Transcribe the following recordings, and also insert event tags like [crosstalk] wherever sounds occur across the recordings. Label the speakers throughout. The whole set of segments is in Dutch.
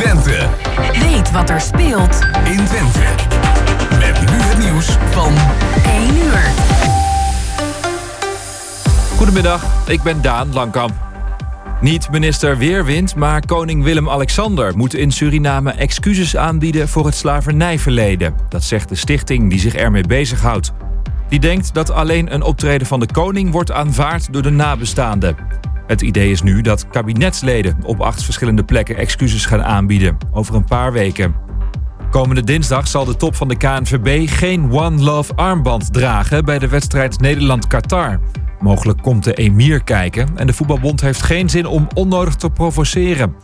Speaker 1: Twente.
Speaker 2: Weet wat er speelt
Speaker 1: in Twente. Met nu het nieuws van
Speaker 2: 1 uur.
Speaker 3: Goedemiddag, ik ben Daan Langkamp. Niet minister Weerwind, maar koning Willem-Alexander moet in Suriname excuses aanbieden voor het slavernijverleden. Dat zegt de stichting die zich ermee bezighoudt. Die denkt dat alleen een optreden van de koning wordt aanvaard door de nabestaanden. Het idee is nu dat kabinetsleden op acht verschillende plekken excuses gaan aanbieden, over een paar weken. Komende dinsdag zal de top van de KNVB geen One Love armband dragen bij de wedstrijd Nederland-Qatar. Mogelijk komt de emir kijken en de voetbalbond heeft geen zin om onnodig te provoceren.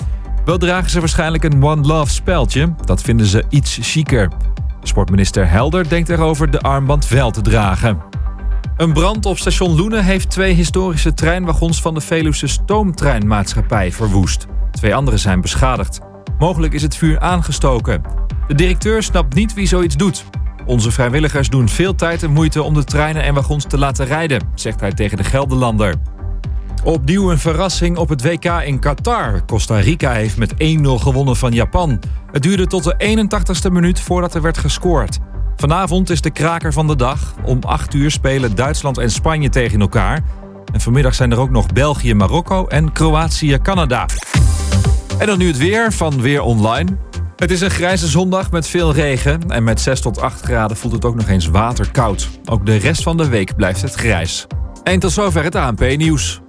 Speaker 3: Wel dragen ze waarschijnlijk een One Love speldje, dat vinden ze iets chiquer. Sportminister Helder denkt erover de armband wel te dragen. Een brand op station Loenen heeft twee historische treinwagons van de Veluwse Stoomtreinmaatschappij verwoest. Twee andere zijn beschadigd. Mogelijk is het vuur aangestoken. De directeur snapt niet wie zoiets doet. Onze vrijwilligers doen veel tijd en moeite om de treinen en wagons te laten rijden, zegt hij tegen de Gelderlander. Opnieuw een verrassing op het WK in Qatar. Costa Rica heeft met 1-0 gewonnen van Japan. Het duurde tot de 81ste minuut voordat er werd gescoord. Vanavond is de kraker van de dag. Om 8 uur spelen Duitsland en Spanje tegen elkaar. En vanmiddag zijn er ook nog België, Marokko en Kroatië, Canada. En dan nu het weer van Weer Online. Het is een grijze zondag met veel regen. En met 6 tot 8 graden voelt het ook nog eens waterkoud. Ook de rest van de week blijft het grijs. En tot zover het ANP-nieuws.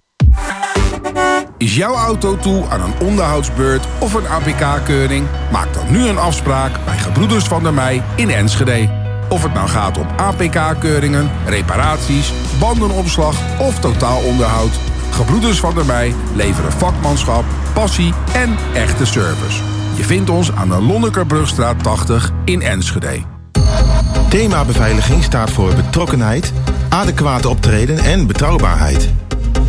Speaker 4: Is jouw auto toe aan een onderhoudsbeurt of een APK-keuring? Maak dan nu een afspraak bij Gebroeders van der Mei in Enschede. Of het nou gaat om APK-keuringen, reparaties, bandenopslag of totaalonderhoud. Gebroeders van der Mei leveren vakmanschap, passie en echte service. Je vindt ons aan de Lonnekerbrugstraat 80 in Enschede.
Speaker 5: Thema beveiliging staat voor betrokkenheid, adequate optreden en betrouwbaarheid.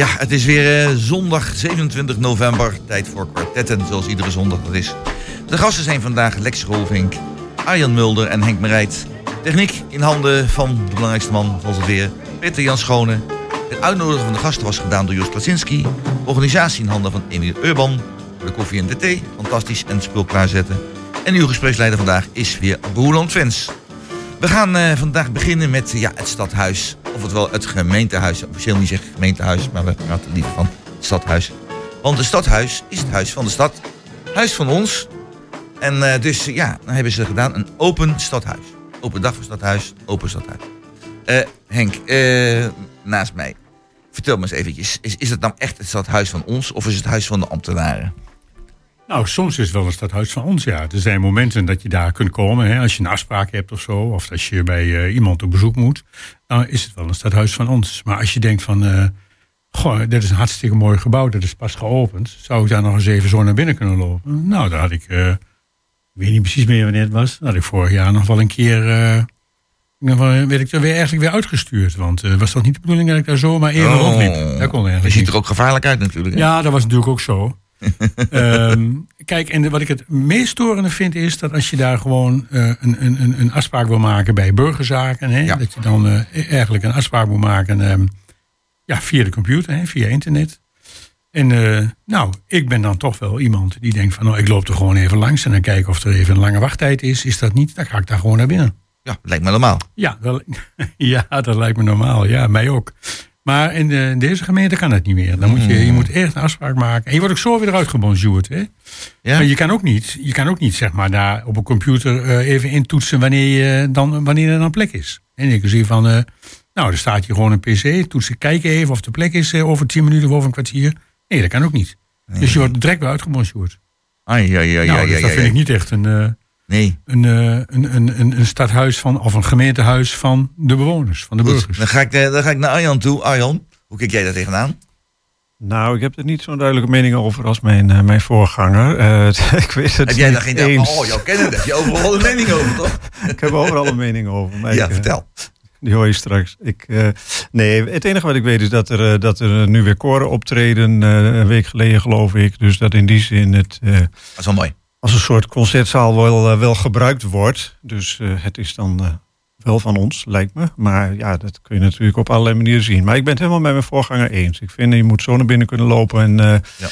Speaker 6: Ja, het is weer eh, zondag 27 november. Tijd voor kwartetten, zoals iedere zondag dat is. De gasten zijn vandaag Lex Rolvink, Arjan Mulder en Henk Merijt. Techniek in handen van de belangrijkste man van het weer, Peter Jan Schone. Het uitnodigen van de gasten was gedaan door Jos Klasinski. Organisatie in handen van Emiel Urban. De koffie en de thee, fantastisch en spul klaarzetten. En uw gespreksleider vandaag is weer Boerland Fans. We gaan eh, vandaag beginnen met ja, het stadhuis. Of het wel het gemeentehuis. Officieel niet zeggen gemeentehuis, maar we praten liever van het stadhuis. Want het stadhuis is het huis van de stad. Huis van ons. En eh, dus ja, dan hebben ze gedaan een open stadhuis. Open dag voor stadhuis, open stadhuis. Eh, Henk, eh, naast mij. Vertel me eens eventjes. Is, is het nou echt het stadhuis van ons of is het huis van de ambtenaren?
Speaker 7: Nou, soms is het wel een stadhuis van ons, ja. Er zijn momenten dat je daar kunt komen. Hè, als je een afspraak hebt of zo. Of als je bij eh, iemand op bezoek moet. Dan is het wel een stadhuis van ons. Maar als je denkt van... eh, goh, dit is een hartstikke mooi gebouw. Dat is pas geopend. Zou ik daar nog eens even zo naar binnen kunnen lopen? Nou, daar had ik... eh, ik weet niet precies meer wanneer het was. Dat had ik vorig jaar nog wel een keer... wel- werd ik er weer eigenlijk weer uitgestuurd. Want het was toch niet de bedoeling dat ik daar zomaar even rondliep. Dat kon eigenlijk
Speaker 6: ziet
Speaker 7: niet.
Speaker 6: er ook gevaarlijk uit natuurlijk. hè?
Speaker 7: Ja, dat was natuurlijk ook zo. [laughs] Ehm, kijk, en de- wat ik het meest storende vind is dat als je daar gewoon eh, een, een, een, een afspraak wil maken bij burgerzaken, hè,
Speaker 6: Ja.
Speaker 7: dat je dan eh, eigenlijk een afspraak moet maken ehm, ja, via de computer, hè, via internet. En eh, nou, ik ben dan toch wel iemand die denkt van nou, ik loop er gewoon even langs en dan kijken of er even een lange wachttijd is. Is dat niet, dan ga ik daar gewoon naar binnen.
Speaker 6: Ja, lijkt me normaal.
Speaker 7: Ja, wel, [laughs] ja, dat lijkt me normaal. Ja, mij ook. Maar in, de- in deze gemeente kan het niet meer. Dan moet je, je moet echt een afspraak maken. En je wordt ook zo weer eruit gebonjourd. Hè?
Speaker 6: Ja?
Speaker 7: Maar je kan ook niet, je kan ook niet zeg maar, daar op een computer eh, even intoetsen wanneer, je dan, wanneer er dan plek is. En ik zie van, eh, nou, er staat hier gewoon een pc, toetsen, kijken even of de plek is eh, over 10 minuten of over een kwartier. Nee, dat kan ook niet. Dus je wordt direct weer uitgebonjourd.
Speaker 6: Ai, ai, ai,
Speaker 7: nou, dus dat vind ik niet echt een,
Speaker 6: Nee.
Speaker 7: een, eh, een, een, een, een stadhuis van, of een gemeentehuis van de bewoners, van de
Speaker 6: Goed,
Speaker 7: burgers.
Speaker 6: dan ga, ik, eh, dan ga ik naar Arjan toe. Arjan, hoe kijk jij daar tegenaan?
Speaker 8: Nou, ik heb er niet zo'n duidelijke mening over als mijn, eh, mijn voorganger. Eh, [laughs] ik weet het
Speaker 6: Heb jij daar geen...
Speaker 8: eens.
Speaker 6: Oh, jou kennen, daar heb je overal een mening over, toch? [laughs]
Speaker 8: Ik heb overal een mening over. maar
Speaker 6: Ja,
Speaker 8: ik,
Speaker 6: vertel.
Speaker 8: Die hoor je straks. Ik, eh, nee, het enige wat ik weet is dat er, dat er nu weer koren optreden. eh, een week geleden geloof ik. Dus dat in die zin het eh,
Speaker 6: Dat is wel mooi.
Speaker 8: Als een soort concertzaal wel, eh, wel gebruikt wordt. Dus eh, het is dan eh, wel van ons, lijkt me. Maar ja, dat kun je natuurlijk op allerlei manieren zien. Maar ik ben het helemaal met mijn voorganger eens. Ik vind je moet zo naar binnen kunnen lopen. En eh,
Speaker 6: Ja.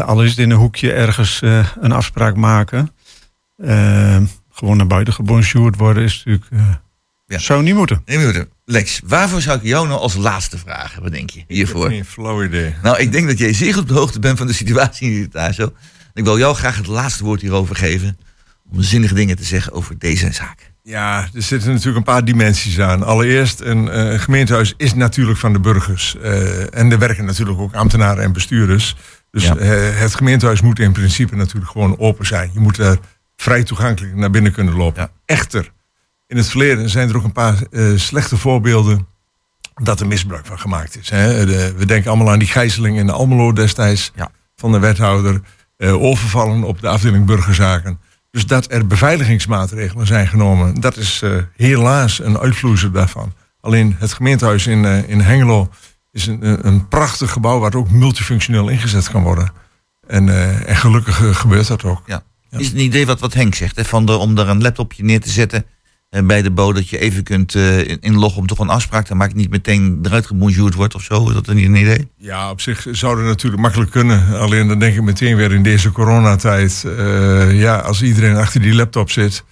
Speaker 8: eh, al is het in een hoekje ergens eh, een afspraak maken. Gewoon naar buiten gebonjourd worden is natuurlijk... eh,
Speaker 6: Ja.
Speaker 8: Zou niet moeten.
Speaker 6: Nee, minuten. Lex, waarvoor zou ik jou nou als laatste vragen? Wat denk je hiervoor?
Speaker 9: Geen flauw idee.
Speaker 6: Nou, ik denk dat jij zeer goed op de hoogte bent van de situatie in Irritazo. Ik wil jou graag het laatste woord hierover geven. Om zinnige dingen te zeggen over deze zaak.
Speaker 9: Ja, er zitten natuurlijk een paar dimensies aan. Allereerst, een eh, gemeentehuis is natuurlijk van de burgers. eh, en er werken natuurlijk ook ambtenaren en bestuurders. Dus
Speaker 6: Ja.
Speaker 9: eh, het gemeentehuis moet in principe natuurlijk gewoon open zijn. Je moet er vrij toegankelijk naar binnen kunnen lopen.
Speaker 6: Ja.
Speaker 9: Echter, in het verleden zijn er ook een paar slechte voorbeelden dat er misbruik van gemaakt is. Hè. De- we denken allemaal aan die gijzeling in de Almelo destijds
Speaker 6: Ja.
Speaker 9: van de wethouder. Eh, overvallen op de afdeling burgerzaken. Dus dat er beveiligingsmaatregelen zijn genomen, dat is eh, helaas een uitvloeisel daarvan. Alleen het gemeentehuis in, eh, in Hengelo is een, een- prachtig gebouw waar ook multifunctioneel ingezet kan worden. En, en gelukkig gebeurt dat ook.
Speaker 6: Ja. Is het een idee wat, wat Henk zegt, hè, van de, om daar een laptopje neer te zetten bij de boot, dat je even kunt eh, in- inloggen om toch een afspraak te maken, niet meteen eruit gebonjourd wordt of zo? Is dat niet een idee?
Speaker 9: Ja, op zich zou dat natuurlijk makkelijk kunnen. Alleen dan denk ik meteen weer in deze coronatijd. eh, ja, als iedereen achter die laptop zit.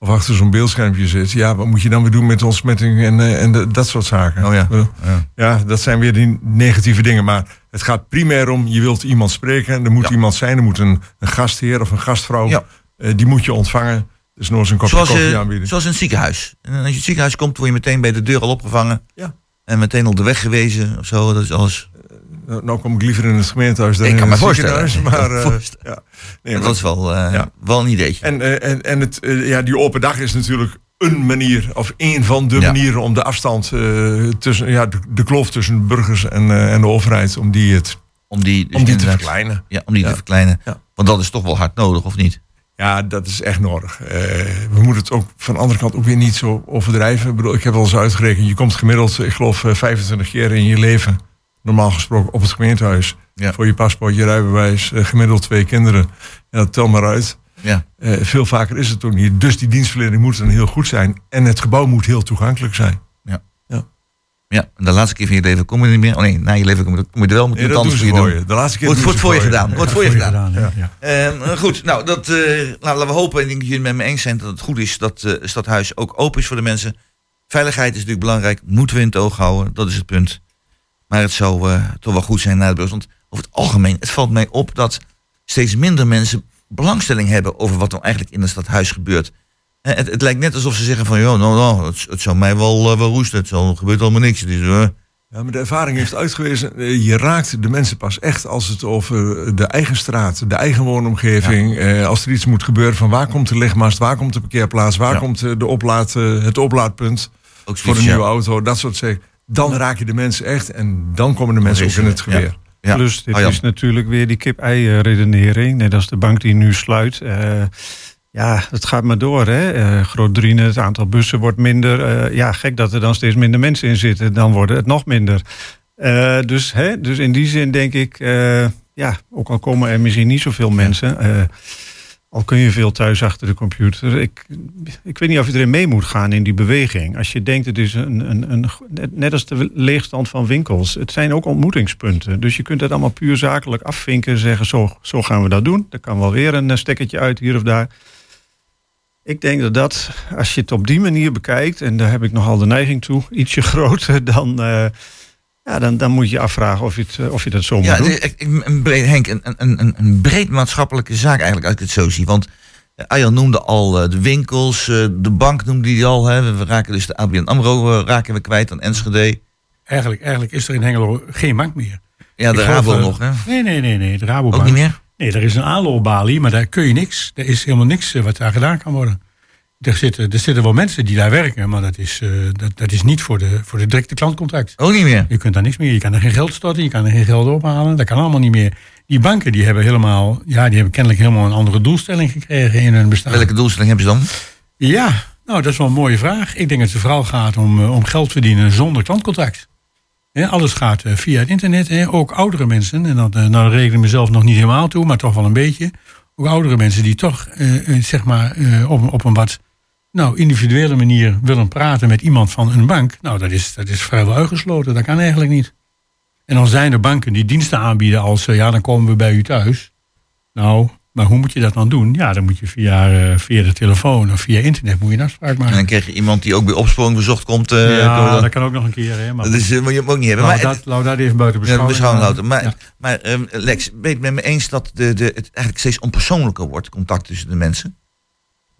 Speaker 9: Of achter zo'n beeldschermpje zit. Ja, wat moet je dan weer doen met ontsmetting en, eh, en de- dat soort zaken.
Speaker 6: Oh ja. Ja.
Speaker 9: Ja, dat zijn weer die negatieve dingen. Maar het gaat primair om, je wilt iemand spreken. Er moet
Speaker 6: Ja.
Speaker 9: iemand zijn, er moet een, een gastheer of een gastvrouw.
Speaker 6: Ja.
Speaker 9: eh, die moet je ontvangen. Dus nog eens een kopje
Speaker 6: Zoals,
Speaker 9: koffie
Speaker 6: eh,
Speaker 9: aanbieden.
Speaker 6: zoals in het ziekenhuis. En als je in het ziekenhuis komt, word je meteen bij de deur al opgevangen.
Speaker 9: Ja.
Speaker 6: En meteen op de weg gewezen of zo. Dat is alles.
Speaker 9: Nou, nou kom ik liever in het gemeentehuis dan
Speaker 6: Ik
Speaker 9: in
Speaker 6: kan
Speaker 9: het ziekenhuis.
Speaker 6: Ik kan
Speaker 9: Maar, eh,
Speaker 6: voorstellen.
Speaker 9: ja. Nee, maar-
Speaker 6: dat is wel, eh,
Speaker 9: Ja.
Speaker 6: wel een ideetje.
Speaker 9: En, eh, en, en het, eh, ja, die open dag is natuurlijk een manier, of één van de
Speaker 6: Ja.
Speaker 9: manieren om de afstand eh, tussen, ja, de, de kloof tussen burgers en, eh, en de overheid, om die, het,
Speaker 6: om die, dus
Speaker 9: om die te verkleinen.
Speaker 6: Ja, om die te verkleinen. Want dat is toch wel hard nodig, of niet?
Speaker 9: Ja, dat is echt nodig. Eh, we moeten het ook van de andere kant ook weer niet zo overdrijven. Ik, bedoel, ik heb wel eens uitgerekend, je komt gemiddeld, ik geloof, eh, 25 keer in je leven, normaal gesproken, op het gemeentehuis.
Speaker 6: Ja.
Speaker 9: Voor je paspoort, je rijbewijs, eh, gemiddeld twee kinderen. En dat tel maar uit.
Speaker 6: Ja.
Speaker 9: Eh, veel vaker is het ook niet. Dus die dienstverlening moet dan heel goed zijn. En het gebouw moet heel toegankelijk zijn.
Speaker 6: Ja, en de laatste keer van je leven kom je niet meer. Oh nee, na je leven kom je, kom je er wel. Moet je
Speaker 9: Nee,
Speaker 6: het
Speaker 9: dat doen
Speaker 6: anders
Speaker 9: ze
Speaker 6: voor je
Speaker 9: voor
Speaker 6: doen.
Speaker 9: je. De laatste keer
Speaker 6: Wordt
Speaker 9: ze
Speaker 6: voor je gedaan. Wordt voor je gedaan.
Speaker 7: Ja, ja.
Speaker 6: Eh, goed, nou, dat, eh, laten we hopen, en ik denk dat jullie het met me eens zijn, dat het goed is dat eh, het stadhuis ook open is voor de mensen. Veiligheid is natuurlijk belangrijk, moeten we in het oog houden, dat is het punt. Maar het zou eh, toch wel goed zijn na de beurs. Want over het algemeen, het valt mij op dat steeds minder mensen belangstelling hebben over wat er eigenlijk in het stadhuis gebeurt. Eh, het, het lijkt net alsof ze zeggen van, joh, nou, nou, het, het zou mij wel, eh, wel roesten, het zal, er gebeurt allemaal niks. Dus,
Speaker 9: Ja, maar de ervaring heeft uitgewezen, je raakt de mensen pas echt als het over de eigen straat, de eigen woonomgeving, eh, als er iets moet gebeuren van waar komt de lichtmast, waar komt de parkeerplaats, waar
Speaker 6: Ja.
Speaker 9: komt de oplaad, het oplaadpunt
Speaker 6: ook
Speaker 9: voor een
Speaker 6: ja.
Speaker 9: nieuwe auto, dat soort zaken. Dan raak je de mensen echt en dan komen de mensen ook in het geweer.
Speaker 6: Ja.
Speaker 8: Plus, dit
Speaker 6: Arjan.
Speaker 8: is natuurlijk weer die kip-ei-redenering. Net als de bank die nu sluit. Eh, ja, het gaat maar door. Hè? Eh Groot-Driene, het aantal bussen wordt minder. Eh, ja, gek dat er dan steeds minder mensen in zitten. Dan worden het nog minder. Eh, dus, hè, dus in die zin denk ik... ja, ook al komen er misschien niet zoveel mensen... al kun je veel thuis achter de computer. Ik, ik weet niet of je erin mee moet gaan in die beweging. Als je denkt, het is een, een, een, net- als de leegstand van winkels. Het zijn ook ontmoetingspunten. Dus je kunt het allemaal puur zakelijk afvinken. Zeggen, zo, zo gaan we dat doen. Er kan wel weer een stekkertje uit hier of daar. Ik denk dat dat, als je het op die manier bekijkt... en daar heb ik nogal de neiging toe, ietsje [laughs] groter... dan, eh, Ja, dan, dan moet je afvragen of je, het, eh, of je dat zo moet
Speaker 6: Ja,
Speaker 8: doen.
Speaker 6: de- ik- ik- een breed, Henk, een, een, een, een breed maatschappelijke zaak eigenlijk, als ik het zo zie. Want eh, Arjan noemde al de winkels, de bank noemde hij al. Hè. We raken dus de ABN AMRO raken we kwijt aan Enschede.
Speaker 7: Eigenlijk, eigenlijk is er in Hengelo geen bank meer.
Speaker 6: Ja, de
Speaker 7: Ik geloof,
Speaker 6: Rabo nog, hè?
Speaker 7: Nee, nee, nee, nee. De Rabobank.
Speaker 6: Ook niet meer?
Speaker 7: Nee, er is een aanloopbalie, maar daar kun je niks. Er is helemaal niks eh, wat daar gedaan kan worden. Er zitten, er zitten wel mensen die daar werken, maar dat is, eh, dat, dat is niet voor de, voor de directe klantcontact.
Speaker 6: Ook niet meer.
Speaker 7: Je kunt daar niks meer. Je kan er geen geld storten, je kan er geen geld ophalen. Dat kan allemaal niet meer. Die banken die hebben helemaal, ja, die hebben kennelijk helemaal een andere doelstelling gekregen in hun bestaan.
Speaker 6: Welke doelstelling hebben ze dan?
Speaker 7: Ja, nou, dat is wel een mooie vraag. Ik denk dat het vooral gaat om, eh, om geld verdienen zonder klantcontact. Alles gaat eh, via het internet. Ook oudere mensen, en dat, eh, nou reken ik mezelf nog niet helemaal toe, maar toch wel een beetje. Ook oudere mensen die toch eh, zeg maar, eh, op, op een wat nou, individuele manier willen praten met iemand van een bank. Nou, dat is, dat is vrijwel uitgesloten. Dat kan eigenlijk niet. En dan zijn er banken die diensten aanbieden als, ja, dan komen we bij u thuis. Nou, maar hoe moet je dat dan doen? Ja, dan moet je via, eh, via de telefoon of via internet moet je een afspraak
Speaker 6: En
Speaker 7: maken.
Speaker 6: dan krijg je iemand die ook bij opsporing bezocht komt. eh,
Speaker 7: ja,
Speaker 6: dat-
Speaker 7: dat kan ook nog een keer. Hè, maar
Speaker 6: dat is, eh, moet je hem ook niet hebben.
Speaker 7: laten
Speaker 6: Maar,
Speaker 7: dat, even buiten
Speaker 6: Ja,
Speaker 7: beschouwing,
Speaker 6: beschouwing
Speaker 7: houden.
Speaker 6: Maar,
Speaker 7: Ja.
Speaker 6: maar ehm, Lex, ben je het met me eens dat de, de, het eigenlijk steeds onpersoonlijker wordt, contact tussen de mensen?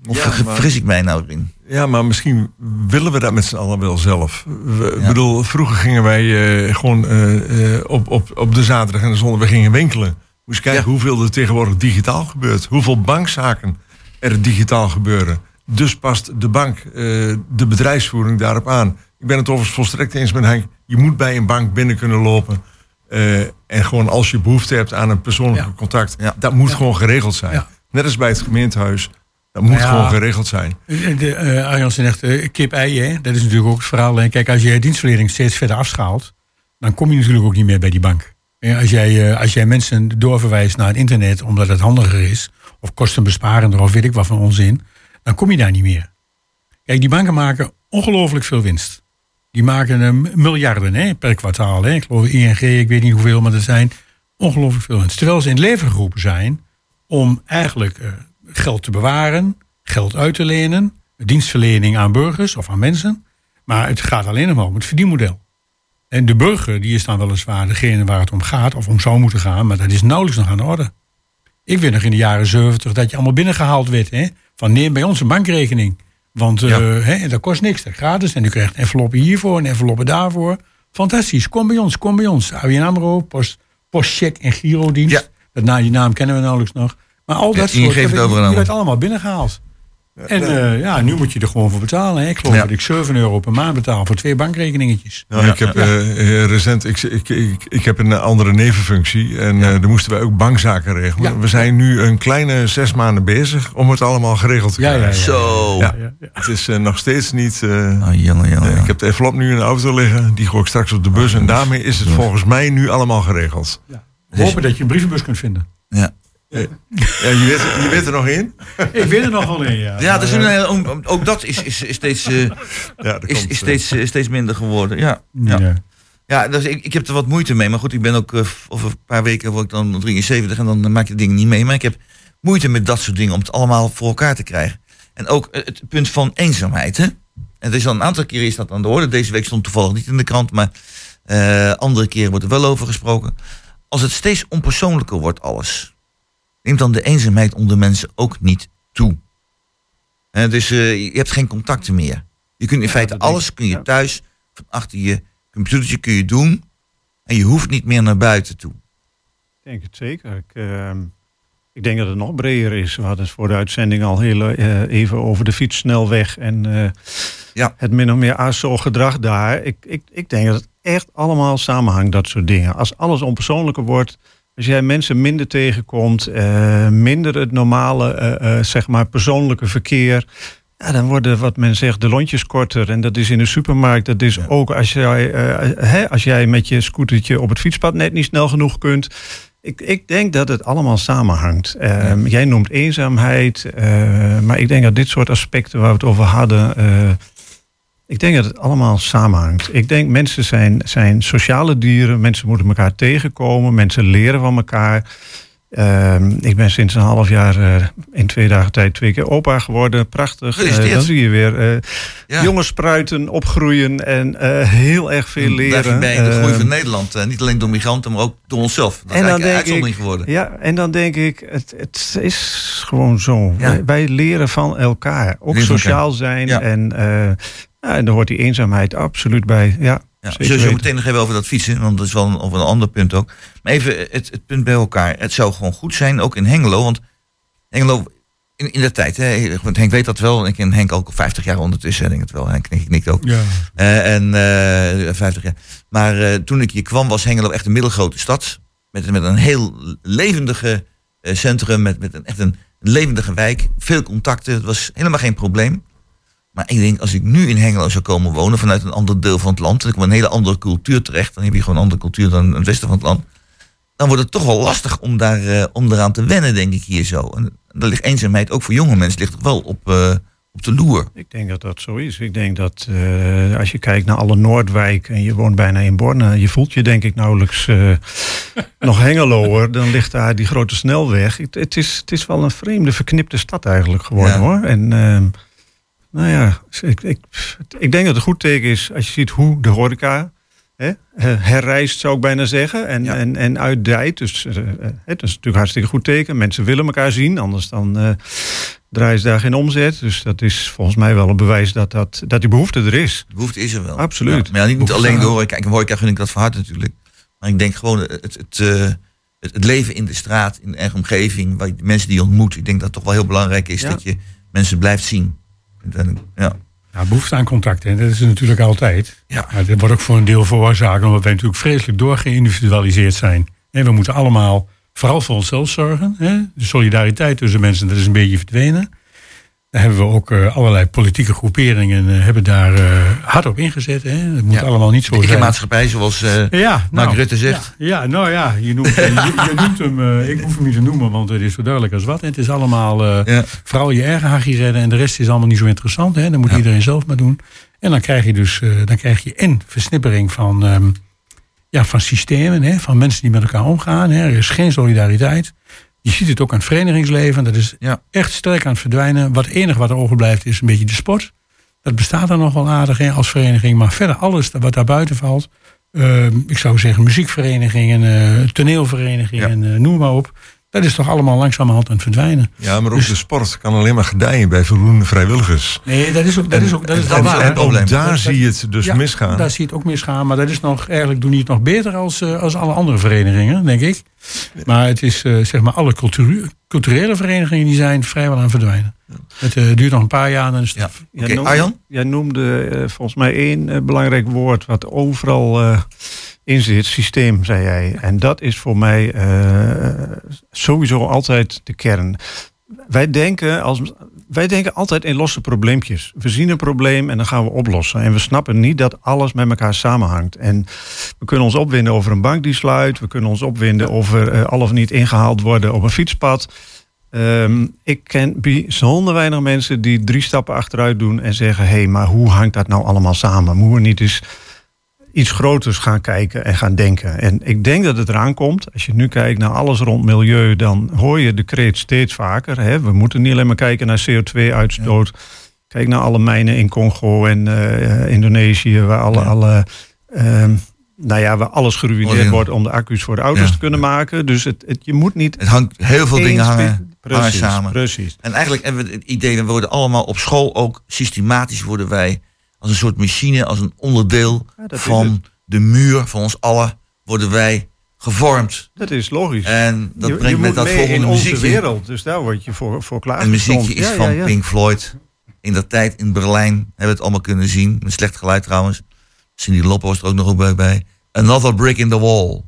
Speaker 6: Of
Speaker 9: Ja,
Speaker 6: ver-
Speaker 9: maar-
Speaker 6: vergis ik mij nou in?
Speaker 9: Ja, maar misschien willen we dat met z'n allen wel zelf. We,
Speaker 6: Ja.
Speaker 9: bedoel, vroeger gingen wij eh, gewoon eh, eh, op, op, op de zaterdag en de zondag, we gingen winkelen. Moest je kijken
Speaker 6: Ja.
Speaker 9: hoeveel er tegenwoordig digitaal gebeurt. Hoeveel bankzaken er digitaal gebeuren. Dus past de bank, eh, de bedrijfsvoering daarop aan. Ik ben het overigens volstrekt eens met Henk. Je moet bij een bank binnen kunnen lopen. eh, en gewoon als je behoefte hebt aan een persoonlijk
Speaker 7: Ja.
Speaker 9: contact.
Speaker 6: Ja.
Speaker 9: Dat moet gewoon geregeld zijn. Net als bij het gemeentehuis. Dat moet
Speaker 7: Ja.
Speaker 9: gewoon geregeld zijn.
Speaker 7: De, de, eh, Arjan zegt eh, kip-ei, dat is natuurlijk ook het verhaal. hè. Kijk, als je je dienstverlening steeds verder afschaalt, dan kom je natuurlijk ook niet meer bij die bank. Als, jij, eh, als jij mensen doorverwijst naar het internet omdat het handiger is, of kostenbesparender, of weet ik wat van onzin, dan kom je daar niet meer. Kijk, die banken maken ongelooflijk veel winst. Die maken eh, miljarden hè, per kwartaal. Hè. Ik geloof ING, ik weet niet hoeveel, maar er zijn ongelooflijk veel winst. Terwijl ze in leven geroepen zijn om eigenlijk eh, geld te bewaren, geld uit te lenen, dienstverlening aan burgers of aan mensen. Maar het gaat alleen nog om het verdienmodel. En de burger die is dan weliswaar degene waar het om gaat, of om zou moeten gaan, maar dat is nauwelijks nog aan de orde. Ik weet nog in de jaren 70 dat je allemaal binnengehaald werd. Hè? Van neem bij ons een bankrekening. Want eh,
Speaker 9: Ja.
Speaker 7: hè, dat kost niks, dat is gratis. En u krijgt enveloppen hiervoor en enveloppen daarvoor. Fantastisch, kom bij ons, kom bij ons. ABN AMRO, post, postcheck en girodienst.
Speaker 6: Ja.
Speaker 7: Dat na, die naam kennen we nauwelijks nog. Maar al dat
Speaker 6: ING
Speaker 7: soort,
Speaker 6: overgenomen.
Speaker 7: werd allemaal binnengehaald. En eh, ja, nu moet je er gewoon voor betalen. Hè? Ik geloof
Speaker 6: Ja.
Speaker 7: dat ik 7 euro per maand betaal voor twee bankrekeningetjes.
Speaker 9: Nou, ik heb eh, eh, recent, ik, ik, ik, ik heb een andere nevenfunctie en eh daar moesten wij ook bankzaken regelen.
Speaker 7: Ja.
Speaker 9: We zijn nu een kleine zes maanden bezig om het allemaal geregeld te
Speaker 7: Ja, ja,
Speaker 9: krijgen.
Speaker 7: ja.
Speaker 6: Zo.
Speaker 9: Ja.
Speaker 7: Ja, ja.
Speaker 9: Het is nog steeds niet. eh,
Speaker 6: Oh, jongen, jongen,
Speaker 9: eh,
Speaker 6: jongen.
Speaker 9: ik heb de envelop nu in de auto liggen, die gooi ik straks op de bus en daarmee is het volgens mij nu allemaal geregeld.
Speaker 7: Hopen dat je een brievenbus kunt vinden.
Speaker 6: Ja.
Speaker 9: Ja, je, weet, je weet er nog in?
Speaker 7: Ik weet er nog wel een, ja.
Speaker 6: Ja, dus
Speaker 7: eh,
Speaker 6: eh, ook dat is, is, is, steeds, eh,
Speaker 9: Ja, dat
Speaker 6: is,
Speaker 9: komt,
Speaker 6: is,
Speaker 9: eh,
Speaker 6: steeds, eh, steeds minder geworden. Ja, ja.
Speaker 7: ja.
Speaker 6: ja dus ik, ik heb er wat moeite mee. Maar goed, ik ben ook eh, over een paar weken word ik dan 73 en dan maak je de dingen niet mee. Maar ik heb moeite met dat soort dingen om het allemaal voor elkaar te krijgen. En ook eh, het punt van eenzaamheid. Hè? En het is al een aantal keren is dat aan de orde. Deze week stond toevallig niet in de krant, maar eh, andere keren wordt er wel over gesproken. Als het steeds onpersoonlijker wordt alles, neemt dan de eenzaamheid onder mensen ook niet toe. Dus je hebt geen contacten meer. Je kunt in feite alles kun je thuis van achter je computertje kun je doen en je hoeft niet meer naar buiten toe.
Speaker 8: Ik denk het zeker. Ik, ehm, ik denk dat het nog breder is. We hadden het voor de uitzending al heel eh, even over de fietssnelweg en eh,
Speaker 6: Ja.
Speaker 8: het min of meer ASO-gedrag daar. Ik, ik, ik denk dat het echt allemaal samenhangt, dat soort dingen. Als alles onpersoonlijker wordt, als jij mensen minder tegenkomt, eh, minder het normale, eh, eh, zeg maar, persoonlijke verkeer. Ja, dan worden wat men zegt de lontjes korter. En dat is in de supermarkt. Dat is ook als jij, hè, als jij met je scootertje op het fietspad net niet snel genoeg kunt. Ik, ik denk dat het allemaal samenhangt. Ehm, Jij noemt eenzaamheid. maar ik denk dat dit soort aspecten waar we het over hadden. Ik denk dat het allemaal samenhangt. Ik denk mensen zijn, zijn sociale dieren. Mensen moeten elkaar tegenkomen. Mensen leren van elkaar. Ehm, ik ben sinds een half jaar eh, in twee dagen tijd twee keer opa geworden. Prachtig. Dan zie je weer eh,
Speaker 6: Ja.
Speaker 8: jonge spruiten opgroeien en heel erg veel leren.
Speaker 6: bij de groei
Speaker 8: Ehm,
Speaker 6: van Nederland. niet alleen door migranten, maar ook door onszelf. Dat is
Speaker 8: en dan
Speaker 6: eigenlijk een
Speaker 8: denk
Speaker 6: uitzondering
Speaker 8: ik,
Speaker 6: geworden.
Speaker 8: Ja, en dan denk ik, het, het is gewoon zo.
Speaker 6: Ja.
Speaker 8: Wij, wij leren van elkaar. Ook
Speaker 6: Leren
Speaker 8: sociaal zijn.
Speaker 6: Ja.
Speaker 8: En, ja, en daar hoort die eenzaamheid absoluut bij. Ja,
Speaker 6: Ja, zullen zo meteen nog even over dat fietsen, want dat is wel een, over een ander punt ook. Maar even het, het punt bij elkaar. Het zou gewoon goed zijn, ook in Hengelo, want Hengelo in, in de tijd, hè, want Henk weet dat wel, ik ken Henk ook al 50 jaar ondertussen, denk ik het wel, Henk ik niet ook.
Speaker 7: Ja.
Speaker 6: Eh, en eh 50 jaar. Maar eh, toen ik hier kwam, was Hengelo echt een middelgrote stad. Met, met een heel levendige eh, centrum, met, met een, echt een levendige wijk. Veel contacten, het was helemaal geen probleem. Maar ik denk, als ik nu in Hengelo zou komen wonen, vanuit een ander deel van het land, kom ik op een hele andere cultuur terecht. Dan heb je gewoon een andere cultuur dan het westen van het land. Dan wordt het toch wel lastig om, daar, eh, om eraan te wennen, denk ik hier zo. En daar ligt eenzaamheid, ook voor jonge mensen, ligt toch wel op, eh, op de loer.
Speaker 8: Ik denk dat dat zo is. Ik denk dat eh, als je kijkt naar alle Noordwijk en je woont bijna in Borne, je voelt je denk ik nauwelijks [laughs] nog Hengeloer. Dan ligt daar die grote snelweg. Het, het, is, het is wel een vreemde, verknipte stad eigenlijk geworden
Speaker 6: Ja.
Speaker 8: hoor. En ehm, nou ja, ik, ik, ik denk dat het een goed teken is als je ziet hoe de horeca hè, herrijst, zou ik bijna zeggen. En,
Speaker 6: Ja.
Speaker 8: en, en uitdijt. Dus eh, eh, het is natuurlijk hartstikke goed teken. Mensen willen elkaar zien, anders dan eh, draaien ze daar geen omzet. Dus dat is volgens mij wel een bewijs dat, dat, dat die behoefte er is.
Speaker 6: De behoefte is er wel.
Speaker 8: Absoluut.
Speaker 6: Ja, maar ja, niet,
Speaker 8: Behoefte
Speaker 6: alleen door horeca. Kijk, in horeca gun ik dat van harte natuurlijk. Maar ik denk gewoon het, het, het, het leven in de straat, in de eigen omgeving, waar je de mensen die je ontmoet. Ik denk dat het toch wel heel belangrijk is
Speaker 8: Ja.
Speaker 6: dat je mensen blijft zien. Ja.
Speaker 7: Ja, behoefte aan contact, hè, dat is er natuurlijk altijd.
Speaker 6: Ja.
Speaker 7: Maar dat wordt ook voor een deel veroorzaakt omdat wij natuurlijk vreselijk doorgeïndividualiseerd zijn. En we moeten allemaal vooral voor onszelf zorgen. Hè. De solidariteit tussen mensen, dat is een beetje verdwenen. Hebben we ook eh, allerlei politieke groeperingen eh, hebben daar eh, hard op ingezet. Hè. Het moet
Speaker 6: Ja.
Speaker 7: allemaal niet zo
Speaker 6: De
Speaker 7: zijn.
Speaker 6: maatschappij, zoals
Speaker 7: Ja,
Speaker 6: Mark
Speaker 7: nou,
Speaker 6: Rutte zegt.
Speaker 7: Ja, ja, nou ja, je noemt, je, je noemt hem, ik hoef hem niet te noemen, want het is zo duidelijk als wat. En het is allemaal vooral je eigen hachie redden en de rest is allemaal niet zo interessant. Hè? Dan moet iedereen zelf maar doen. En dan krijg je dus dan krijg je en versnippering van, ehm, ja, van systemen, hè? van mensen die met elkaar omgaan. Hè? Er is geen solidariteit. Je ziet het ook aan het verenigingsleven. Dat is
Speaker 6: Ja.
Speaker 7: echt sterk aan het verdwijnen. Wat enige wat er overblijft is een beetje de sport. Dat bestaat dan nog wel aardig hè, als vereniging. Maar verder alles wat daar buiten valt. ehm, ik zou zeggen muziekverenigingen, eh, toneelverenigingen, eh, noem maar op. Dat is toch allemaal langzamerhand aan het verdwijnen.
Speaker 9: Ja, maar ook
Speaker 7: Dus-
Speaker 9: de sport kan alleen maar gedijen bij voldoende vrijwilligers.
Speaker 7: Nee, dat is ook, dat is ook, dat is
Speaker 6: en- en-
Speaker 7: waar.
Speaker 6: en-
Speaker 9: ook daar
Speaker 7: Dat-
Speaker 9: zie je het dus
Speaker 7: Ja,
Speaker 9: misgaan.
Speaker 7: Daar zie je het ook misgaan. Maar dat is nog, eigenlijk doen die het nog beter als, eh, als alle andere verenigingen, denk ik. Maar het is, eh, zeg maar, alle cultu- culturele verenigingen die zijn vrijwel aan het verdwijnen. Het eh, duurt nog een paar jaar en dan is het
Speaker 6: Ja.
Speaker 8: noemde-
Speaker 6: Arjan?
Speaker 8: Jij noemde volgens mij één belangrijk woord wat overal eh, in zit, systeem, zei jij. En dat is voor mij eh, sowieso altijd de kern. Wij denken, als, wij denken altijd in losse probleempjes. We zien een probleem en dan gaan we oplossen. En we snappen niet dat alles met elkaar samenhangt. En we kunnen ons opwinden over een bank die sluit. We kunnen ons opwinden over eh, al of niet ingehaald worden op een fietspad. Ehm, ik ken bijzonder weinig mensen die drie stappen achteruit doen en zeggen: hé, hey, maar hoe hangt dat nou allemaal samen? Moeten we niet eens iets groters gaan kijken en gaan denken? En ik denk dat het eraan komt. Als je nu kijkt naar alles rond milieu, dan hoor je de kreet steeds vaker. Hè? We moeten niet alleen maar kijken naar CO2-uitstoot. Kijk naar alle mijnen in Congo en eh, Indonesië, waar alle.
Speaker 6: Ja.
Speaker 8: alle ehm, nou ja, waar alles geruineerd
Speaker 6: Oh, ja.
Speaker 8: wordt om de accu's voor de auto's te kunnen maken. Dus het, het, je moet niet
Speaker 6: Het hangt, heel veel dingen hangen, hangen
Speaker 8: Precies,
Speaker 6: samen.
Speaker 8: Precies.
Speaker 6: En eigenlijk hebben we het idee, we worden allemaal op school ook systematisch worden wij als een soort machine, als een onderdeel
Speaker 8: Ja,
Speaker 6: van de muur van ons allen, worden wij gevormd.
Speaker 8: Dat is logisch.
Speaker 6: En dat
Speaker 8: je,
Speaker 6: brengt
Speaker 8: je
Speaker 6: met dat volgende
Speaker 8: in onze
Speaker 6: muziekje.
Speaker 8: wereld. Dus daar word je voor, voor klaar.
Speaker 6: En muziekje is van Pink Floyd. In dat tijd in Berlijn hebben we het allemaal kunnen zien. Met slecht geluid trouwens. Cindy Loppe was er ook nog ook bij- bij. Another Brick in the Wall.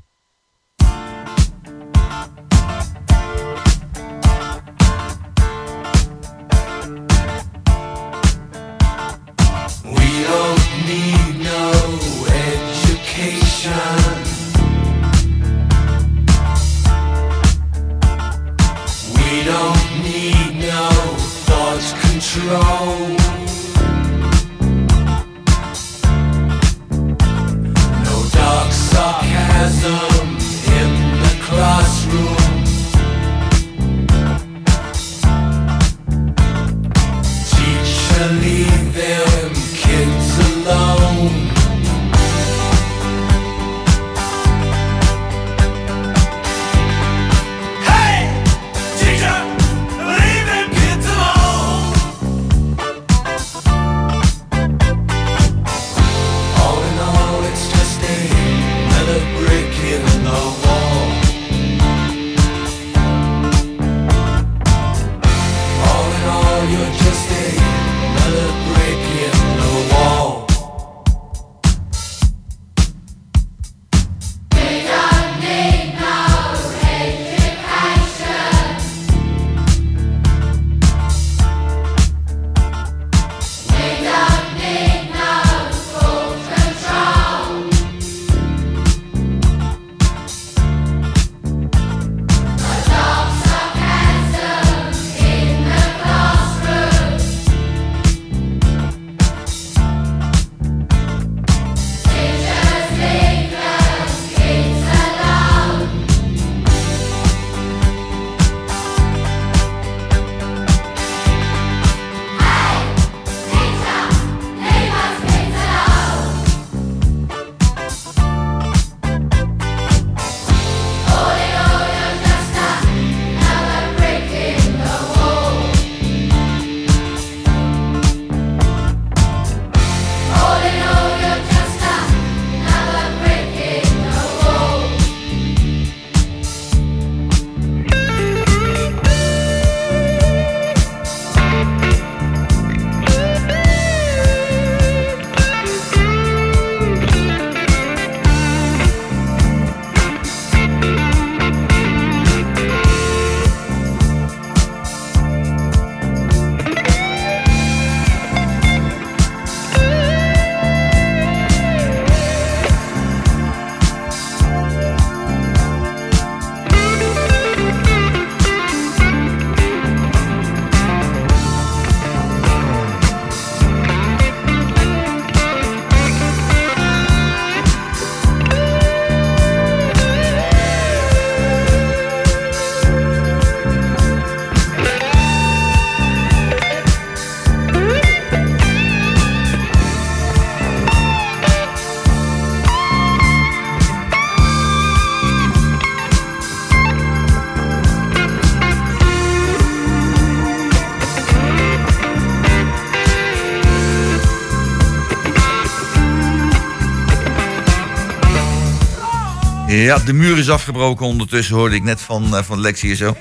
Speaker 6: Ja, de muur is afgebroken ondertussen, hoorde ik net van, eh, van Lex hier zo.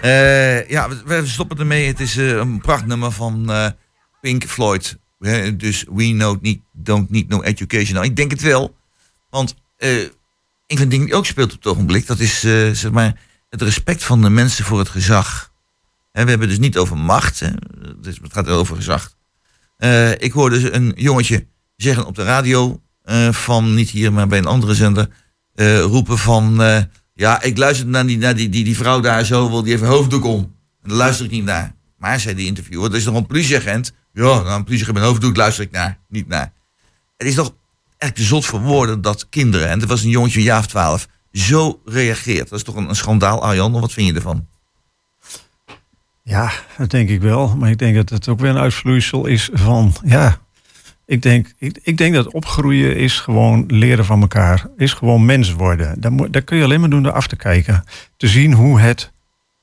Speaker 6: Eh, ja, we, stoppen ermee. Het is eh, een prachtnummer van Pink Floyd. Dus We know Don't Need No Education. Nou, ik denk het wel. Want een van de dingen die ook speelt op het ogenblik... dat is zeg maar, het respect van de mensen voor het gezag. We hebben dus niet over macht. Hè, het gaat over gezag. Ik hoorde dus een jongetje zeggen op de radio... van niet hier, maar bij een andere zender... eh, roepen van... eh, ja, ik luister naar die, naar die, die, die vrouw daar zo, wil die even hoofddoek om. En luister ik niet naar. Maar, zei die interviewer, er is nog een politieagent. Ja, nou, een politieagent met hoofddoek luister ik naar, niet naar. Het is toch echt zot voor woorden dat kinderen, en het was een jongetje een jaar of twaalf, zo reageert. Dat is toch een, een schandaal, Arjan? Wat vind je ervan?
Speaker 8: Ja, dat denk ik wel. Maar ik denk dat het ook weer een uitvloeisel is van, ja, ik denk, ik, ik denk dat opgroeien is gewoon leren van elkaar. Is gewoon mens worden. Dat, moet- kun je alleen maar doen door af te kijken. Te zien hoe het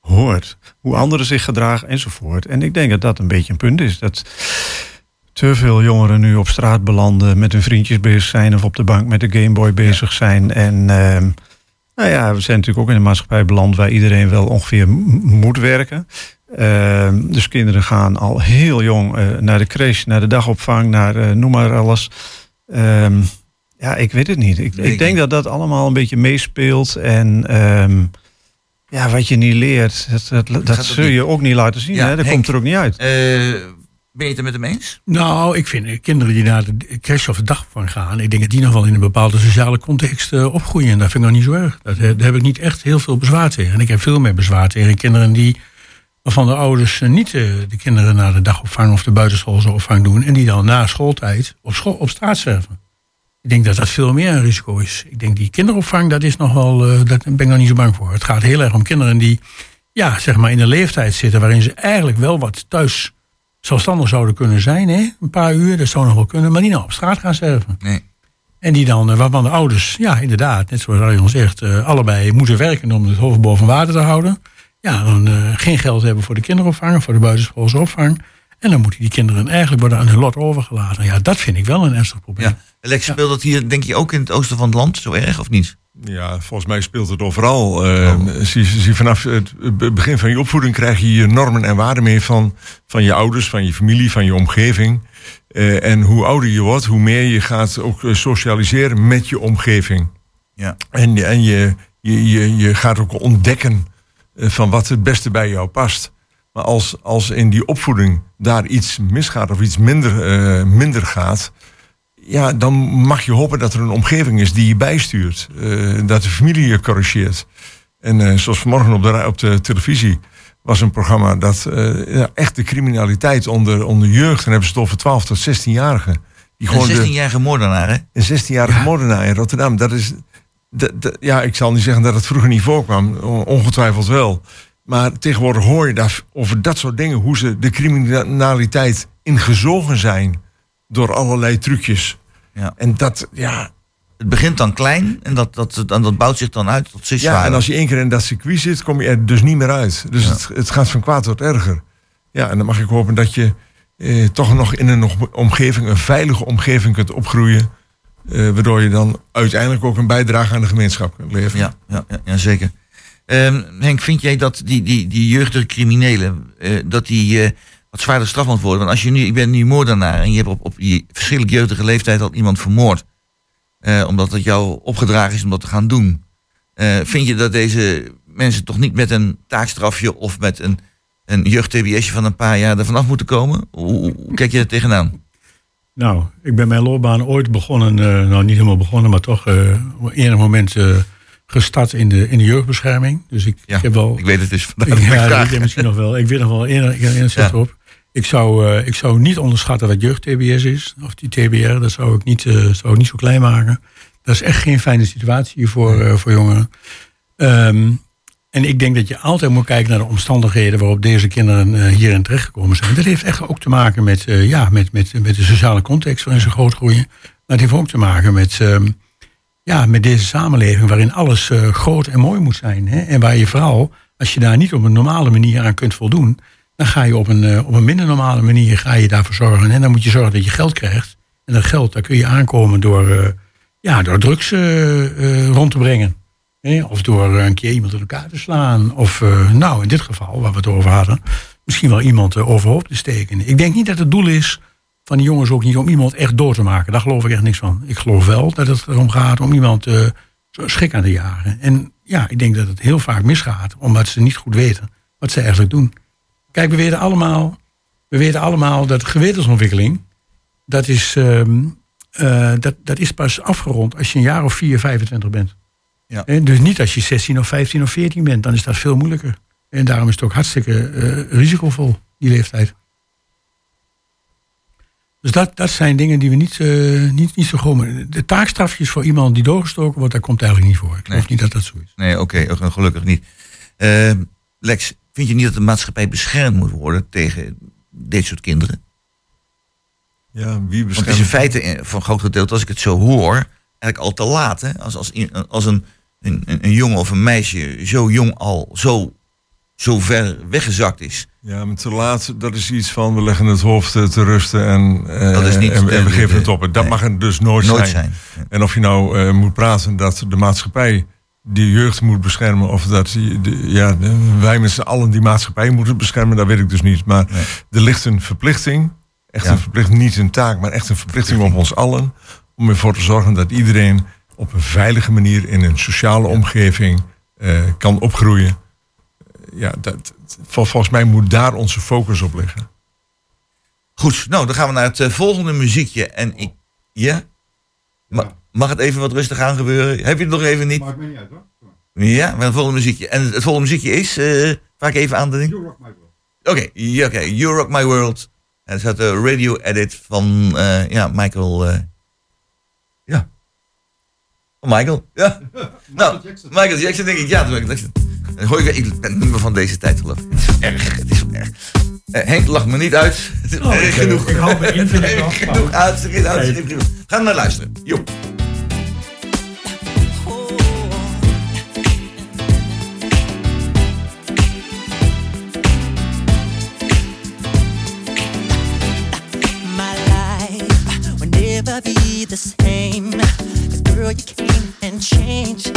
Speaker 8: hoort. Hoe anderen zich gedragen enzovoort. En ik denk dat dat een beetje een punt is. Dat te veel jongeren nu op straat belanden, met hun vriendjes bezig zijn of op de bank met de Gameboy bezig zijn. En ehm, nou ja, we zijn natuurlijk ook in een maatschappij beland waar iedereen wel ongeveer moet werken. Ehm, dus kinderen gaan al heel jong eh, naar de crash, naar de dagopvang, naar eh, noem maar alles. Ehm, ja, ik weet het niet. Ik, ik denk dat dat allemaal een beetje meespeelt. En ehm, ja, wat je niet leert, dat, dat, dat, zul je ook niet laten zien.
Speaker 6: Ja,
Speaker 8: hè? Dat
Speaker 6: Henk.
Speaker 8: komt er ook niet uit.
Speaker 6: Eh, ben je het er met hem eens?
Speaker 7: Nou, ik vind kinderen die naar de crash of de dagopvang gaan, ik denk dat die nog wel in een bepaalde sociale context opgroeien. En dat vind ik nog niet zo erg. Dat, daar heb ik niet echt heel veel bezwaar tegen. En ik heb veel meer bezwaar tegen kinderen die waarvan de ouders eh, niet eh, de kinderen naar de dagopvang of de buitenschoolse opvang doen. En die dan na schooltijd op, school, op straat zwerven. Ik denk dat dat veel meer een risico is. Ik denk die kinderopvang, dat is nog wel, eh, daar ben ik nog niet zo bang voor. Het gaat heel erg om kinderen die, ja, zeg maar in een leeftijd zitten waarin ze eigenlijk wel wat thuis zelfstandig zouden kunnen zijn. Hè? Een paar uur, dat zou nog wel kunnen, maar niet nou op straat gaan zwerven.
Speaker 6: Nee.
Speaker 7: En die dan, waarvan de ouders, ja inderdaad, net zoals Arjan zegt, allebei moeten werken om het hoofd boven water te houden. Ja, dan eh, geen geld hebben voor de kinderopvang, voor de buitenschoolse opvang. En dan moeten die kinderen eigenlijk worden aan hun lot overgelaten. Ja, dat vind ik wel een ernstig probleem.
Speaker 6: Ja. Lex, speelt dat hier, denk je, ook in het oosten van het land zo erg, of niet?
Speaker 9: Ja, volgens mij speelt het overal. Eh, zie, zie, vanaf het be- begin van je opvoeding krijg je je normen en waarden mee van, van je ouders, van je familie, van je omgeving. Eh, en hoe ouder je wordt, hoe meer je gaat ook socialiseren met je omgeving.
Speaker 6: Ja.
Speaker 9: En, en je, je, je, je gaat ook ontdekken van wat het beste bij jou past. Maar als, als in die opvoeding daar iets misgaat of iets minder, eh, minder gaat, ja, dan mag je hopen dat er een omgeving is die je bijstuurt. eh, dat de familie je corrigeert. En eh, zoals vanmorgen op de, op de televisie was een programma dat eh, ja, echt de criminaliteit onder, onder jeugd, dan hebben ze het over 12 tot 16-jarigen. Die
Speaker 6: Een
Speaker 9: de-
Speaker 6: 16-jarige moordenaar, hè?
Speaker 9: een 16-jarige moordenaar in Rotterdam. Dat is. Ja, ik zal niet zeggen dat het vroeger niet voorkwam. on- Ongetwijfeld wel. Maar tegenwoordig hoor je daar over dat soort dingen. Hoe ze de criminaliteit ingezogen zijn. Door allerlei trucjes.
Speaker 6: Ja.
Speaker 9: En dat, ja.
Speaker 6: Het begint dan klein en dat, dat, dat, dat bouwt zich dan uit tot steeds
Speaker 9: Ja, en als je één keer in dat circuit zit, kom je er dus niet meer uit. Dus
Speaker 6: Ja.
Speaker 9: het, het gaat van kwaad tot erger. Ja, en dan mag ik hopen dat je eh, toch nog in een nog- omgeving, een veilige omgeving kunt opgroeien. Eh, waardoor je dan uiteindelijk ook een bijdrage aan de gemeenschap kunt leveren.
Speaker 6: Ja, ja, ja, zeker. Ehm, Henk, vind jij dat die, die, die jeugdige criminelen, eh, dat die eh, wat zwaarder straf moet worden? Want als je nu, ik ben nu moordenaar en je hebt op, op die verschillende jeugdige leeftijd al iemand vermoord. omdat het jou opgedragen is om dat te gaan doen. Vind je dat deze mensen toch niet met een taakstrafje of met een, een jeugd-TBSje van een paar jaar er vanaf moeten komen? Hoe kijk je er tegenaan?
Speaker 7: Nou, ik ben mijn loopbaan ooit begonnen, eh, nou niet helemaal begonnen, maar toch eh op enig moment eh, gestart in de, in de jeugdbescherming. Dus ik,
Speaker 6: Ja,
Speaker 7: ik heb wel.
Speaker 6: Ik weet het dus.
Speaker 7: Ik,
Speaker 6: dat ik
Speaker 7: ja,
Speaker 6: vraag.
Speaker 7: misschien nog wel. Ik weet nog wel één zet
Speaker 6: Ja.
Speaker 7: erop. Ik zou, ik zou niet onderschatten wat jeugd-TBS is. Of die TBR, dat zou ik niet, zou ik niet zo klein maken. Dat is echt geen fijne situatie voor, voor jongeren. Ehm, en ik denk dat je altijd moet kijken naar de omstandigheden waarop deze kinderen eh, hierin terechtgekomen zijn. Dat heeft echt ook te maken met, eh, ja, met, met, met de sociale context waarin ze grootgroeien. Maar het heeft ook te maken met, ehm, ja, met deze samenleving waarin alles eh, groot en mooi moet zijn. Hè? En waar je vooral, als je daar niet op een normale manier aan kunt voldoen, dan ga je op een, op een minder normale manier ga je daarvoor zorgen. En dan moet je zorgen dat je geld krijgt. En dat geld, daar kun je aankomen door, ja, door drugs rond te brengen. Of door een keer iemand in elkaar te slaan. Of eh, nou, in dit geval, waar we het over hadden, misschien wel iemand eh, overhoop te steken. Ik denk niet dat het doel is van die jongens ook niet om iemand echt dood te maken. Daar geloof ik echt niks van. Ik geloof wel dat het erom gaat om iemand eh, zo schrik aan te jagen. En ja, ik denk dat het heel vaak misgaat, omdat ze niet goed weten wat ze eigenlijk doen. Kijk, we weten allemaal, we weten allemaal dat gewetensontwikkeling, dat is, ehm, eh, dat, dat is pas afgerond als je een jaar of 4, 25 bent.
Speaker 6: Ja.
Speaker 7: En dus niet als je 16 of 15 of 14 bent, dan is dat veel moeilijker. En daarom is het ook hartstikke eh, risicovol, die leeftijd. Dus dat, dat zijn dingen die we niet, eh, niet, niet zo gewoon. De taakstrafjes voor iemand die doorgestoken wordt, dat komt eigenlijk niet voor. Ik geloof
Speaker 6: Nee.
Speaker 7: niet dat dat zo is.
Speaker 6: Nee, oké, gelukkig niet. Eh, Lex, vind je niet dat de maatschappij beschermd moet worden tegen dit soort kinderen?
Speaker 9: Ja, wie
Speaker 6: Want het is in feite eh, voor een groot gedeelte, als ik het zo hoor, eigenlijk al te laat. Hè? Als, als, als een, een, een een jongen of een meisje zo jong al zo, zo ver weggezakt is.
Speaker 9: Ja, maar te laat, dat is iets van we leggen het hoofd eh, te rusten en, eh,
Speaker 6: Dat is niet
Speaker 9: en,
Speaker 6: de-
Speaker 9: en we geven het op. Dat
Speaker 6: nee.
Speaker 9: mag het dus nooit,
Speaker 6: Nooit
Speaker 9: zijn.
Speaker 6: zijn.
Speaker 9: En of je nou eh, moet praten dat de maatschappij die jeugd moet beschermen, of dat die- de, ja, wij met z'n allen die maatschappij moeten beschermen, dat weet ik dus niet. Maar
Speaker 6: Nee.
Speaker 9: er ligt een verplichting, echt
Speaker 6: Ja.
Speaker 9: een verplichting, niet een taak, maar echt een verplichting op ons allen, om ervoor te zorgen dat iedereen op een veilige manier in een sociale omgeving eh, kan opgroeien. Ja, dat, vol- volgens mij moet daar onze focus op liggen.
Speaker 6: Goed, nou dan gaan we naar het eh, volgende muziekje. En ik. Ja? Ma- Mag het even wat rustig aan gebeuren? Heb je het nog even niet?
Speaker 8: Maakt me niet uit hoor.
Speaker 6: Ja, maar het volgende muziekje. En het volgende muziekje is. eh vaak even aan de ding. Oké, ja, oké. You Rock My World. En er staat de radio edit van eh, ja, Michael. Eh, ja. Van Michael. Ja. [laughs] nou, Michael Jackson denk ik. Ja, Michael Jackson. Dan hoor ik, weer- ik ben niet meer van deze tijd geloof ik. Het is erg. Het is erg. Eh, Henk, lach me niet uit. Het is
Speaker 7: Oh,
Speaker 6: erg
Speaker 7: ik, eh,
Speaker 6: genoeg.
Speaker 7: ik hou me in, vind ik wel.
Speaker 6: genoeg uit. Genoeg uit. genoeg. Ga naar luisteren. Jo.
Speaker 10: my life will never be the same. 'Cause girl, you came change.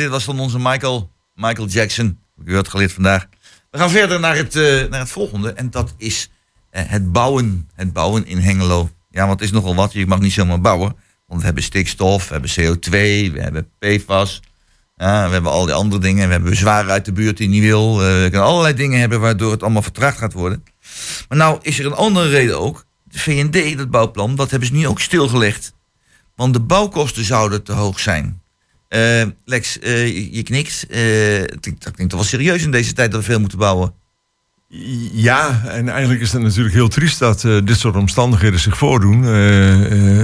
Speaker 6: Dit was van onze Michael, Michael Jackson. U had geleerd vandaag. We gaan verder naar het, eh, naar het volgende. En dat is eh, het bouwen. Het bouwen in Hengelo. Ja, want het is nogal wat. Je mag niet zomaar bouwen. Want we hebben stikstof, we hebben CO2, we hebben PFAS. We hebben al die andere dingen. We hebben bezwaar uit de buurt die niet wil. Eh, we kunnen allerlei dingen hebben waardoor het allemaal vertraagd gaat worden. Maar nou is er een andere reden ook. De VND, dat bouwplan, dat hebben ze nu ook stilgelegd. Want de bouwkosten zouden te hoog zijn. Eh, Lex, eh, je, knikt. Eh, ik denk- dat klinkt toch wel serieus in deze tijd dat we veel moeten bouwen.
Speaker 9: Ja, en eigenlijk is het natuurlijk heel triest dat eh, dit soort omstandigheden zich voordoen.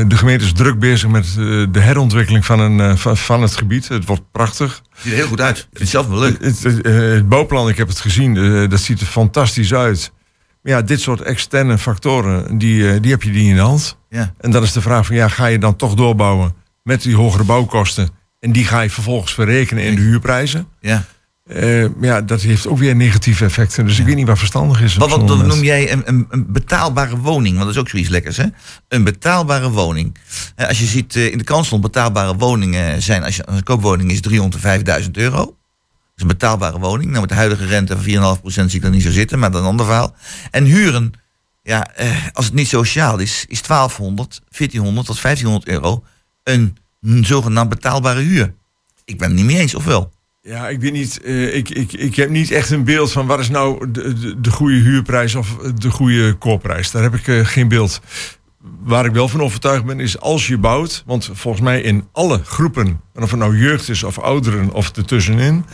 Speaker 9: De gemeente is druk bezig met de herontwikkeling van, een, van, het gebied. Het wordt prachtig.
Speaker 6: Ziet er heel goed uit. Ik vind het zelf wel leuk.
Speaker 9: Het, het, het bouwplan, ik heb het gezien, dat ziet er fantastisch uit. Maar ja, dit soort externe factoren, die, die heb je die in de hand.
Speaker 6: Ja.
Speaker 9: En dan is de vraag van, ja, ga je dan toch doorbouwen met die hogere bouwkosten? En die ga je vervolgens verrekenen in de huurprijzen.
Speaker 6: Ja.
Speaker 9: Eh, ja, dat heeft ook weer negatieve effecten. Dus ik weet niet wat verstandig is.
Speaker 6: Wat, wat, noem jij een, een, een betaalbare woning? Want dat is ook zoiets lekkers, hè? Een betaalbare woning. Eh, Als je ziet eh, in de krant stond, betaalbare woningen zijn, als je een koopwoning is 305.000 euro. Dat is een betaalbare woning. Nou, met de huidige rente van 4,5% zie ik dat niet zo zitten, maar dat is een ander verhaal. En huren, ja, als het niet sociaal is, is 1200, 1400 tot 1500 euro een zogenaamd betaalbare huur. Ik ben het niet mee eens, of wel?
Speaker 9: Ja, ik weet niet. eh, ik, ik, ik heb niet echt een beeld van wat is nou de, de, de goede huurprijs of de goede koopprijs. Daar heb ik eh, geen beeld. Waar ik wel van overtuigd ben, is als je bouwt, want volgens mij in alle groepen, en of het nou jeugd is of ouderen of ertussenin,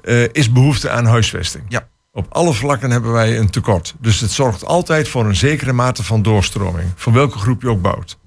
Speaker 9: eh is behoefte aan huisvesting.
Speaker 6: Ja.
Speaker 9: Op alle vlakken hebben wij een tekort. Dus het zorgt altijd voor een zekere mate van doorstroming. Van welke groep je ook bouwt.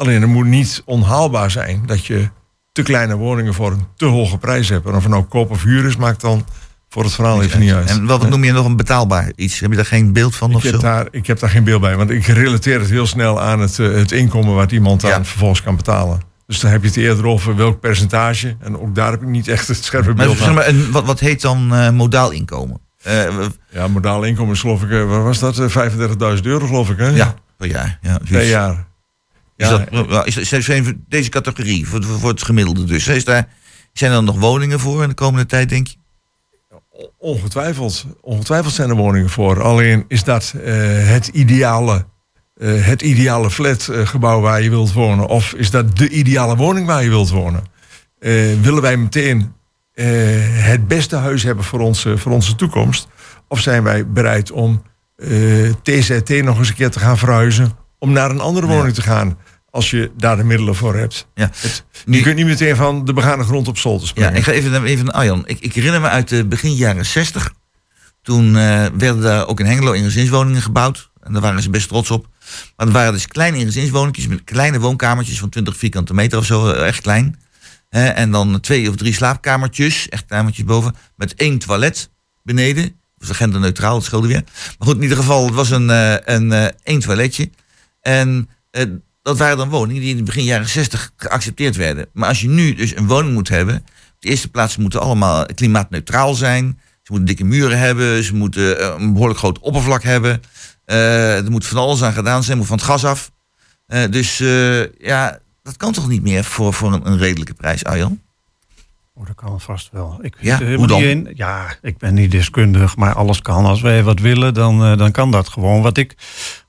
Speaker 9: Alleen het moet niet onhaalbaar zijn dat je te kleine woningen voor een te hoge prijs hebt. En of het nou koop of huur is, maakt dan voor het verhaal even niet uit.
Speaker 6: En wat noem je nog een betaalbaar iets? Heb je daar geen beeld van of
Speaker 9: ik,
Speaker 6: zo?
Speaker 9: heb daar, ik heb daar geen beeld bij, want ik relateer het heel snel aan het, eh, het inkomen wat iemand dan vervolgens kan betalen. Dus dan heb je het eerder over welk percentage. En ook daar heb ik niet echt het scherpe beeld van.
Speaker 6: maar, een, wat, wat heet dan eh, modaal inkomen? Eh,
Speaker 9: Ja, modaal inkomen is geloof ik, wat was dat? Eh, 35.000 euro geloof ik, hè?
Speaker 6: ja, per jaar. Ja,
Speaker 9: Per jaar.
Speaker 6: Is
Speaker 9: Ja,
Speaker 6: dat, is, zijn deze categorie, voor, voor het gemiddelde dus, is daar, zijn er nog woningen voor in de komende tijd, denk je?
Speaker 9: Ongetwijfeld. Ongetwijfeld zijn er woningen voor. Alleen is dat eh, het ideale, eh, het ideale flatgebouw waar je wilt wonen? Of is dat de ideale woning waar je wilt wonen? Eh, willen wij meteen eh, het beste huis hebben voor onze, voor onze toekomst? Of zijn wij bereid om eh, TZT nog eens een keer te gaan verhuizen... om naar een andere woning te gaan, als je daar de middelen voor hebt?
Speaker 6: Ja.
Speaker 9: Je kunt niet meteen van de begane grond op zolder
Speaker 6: Ja,
Speaker 9: springen.
Speaker 6: ik ga even, naar- even naar Arjan. Ik, ik herinner me uit de begin jaren 60. Toen eh, werden daar ook in Hengelo eengezinswoningen gebouwd. En daar waren ze best trots op. Maar het waren dus kleine eengezinswoningjes met kleine woonkamertjes van 20 vierkante meter of zo, eh, echt klein. En dan twee of drie slaapkamertjes, echt kamertjes boven, met één toilet beneden. Dat was genderneutraal, dat scheelde weer. Maar goed, in ieder geval, het was een, eh, een eh, één toiletje. En dat waren dan woningen die in het begin jaren 60 geaccepteerd werden. Maar als je nu dus een woning moet hebben, op de eerste plaats moeten allemaal klimaatneutraal zijn. Ze moeten dikke muren hebben, ze moeten eh, een behoorlijk groot oppervlak hebben. Eh, er moet van alles aan gedaan zijn, moet van het gas af. Eh, dus ja, dat kan toch niet meer voor, voor een, een redelijke prijs, Arjan?
Speaker 8: Oh, dat kan vast wel. Ik
Speaker 6: Ja,
Speaker 8: er
Speaker 6: hoe
Speaker 8: helemaal
Speaker 6: dan?
Speaker 8: niet in. Ja, ik ben niet deskundig, maar alles kan. Als wij wat willen, dan, eh, dan kan dat gewoon. Wat ik,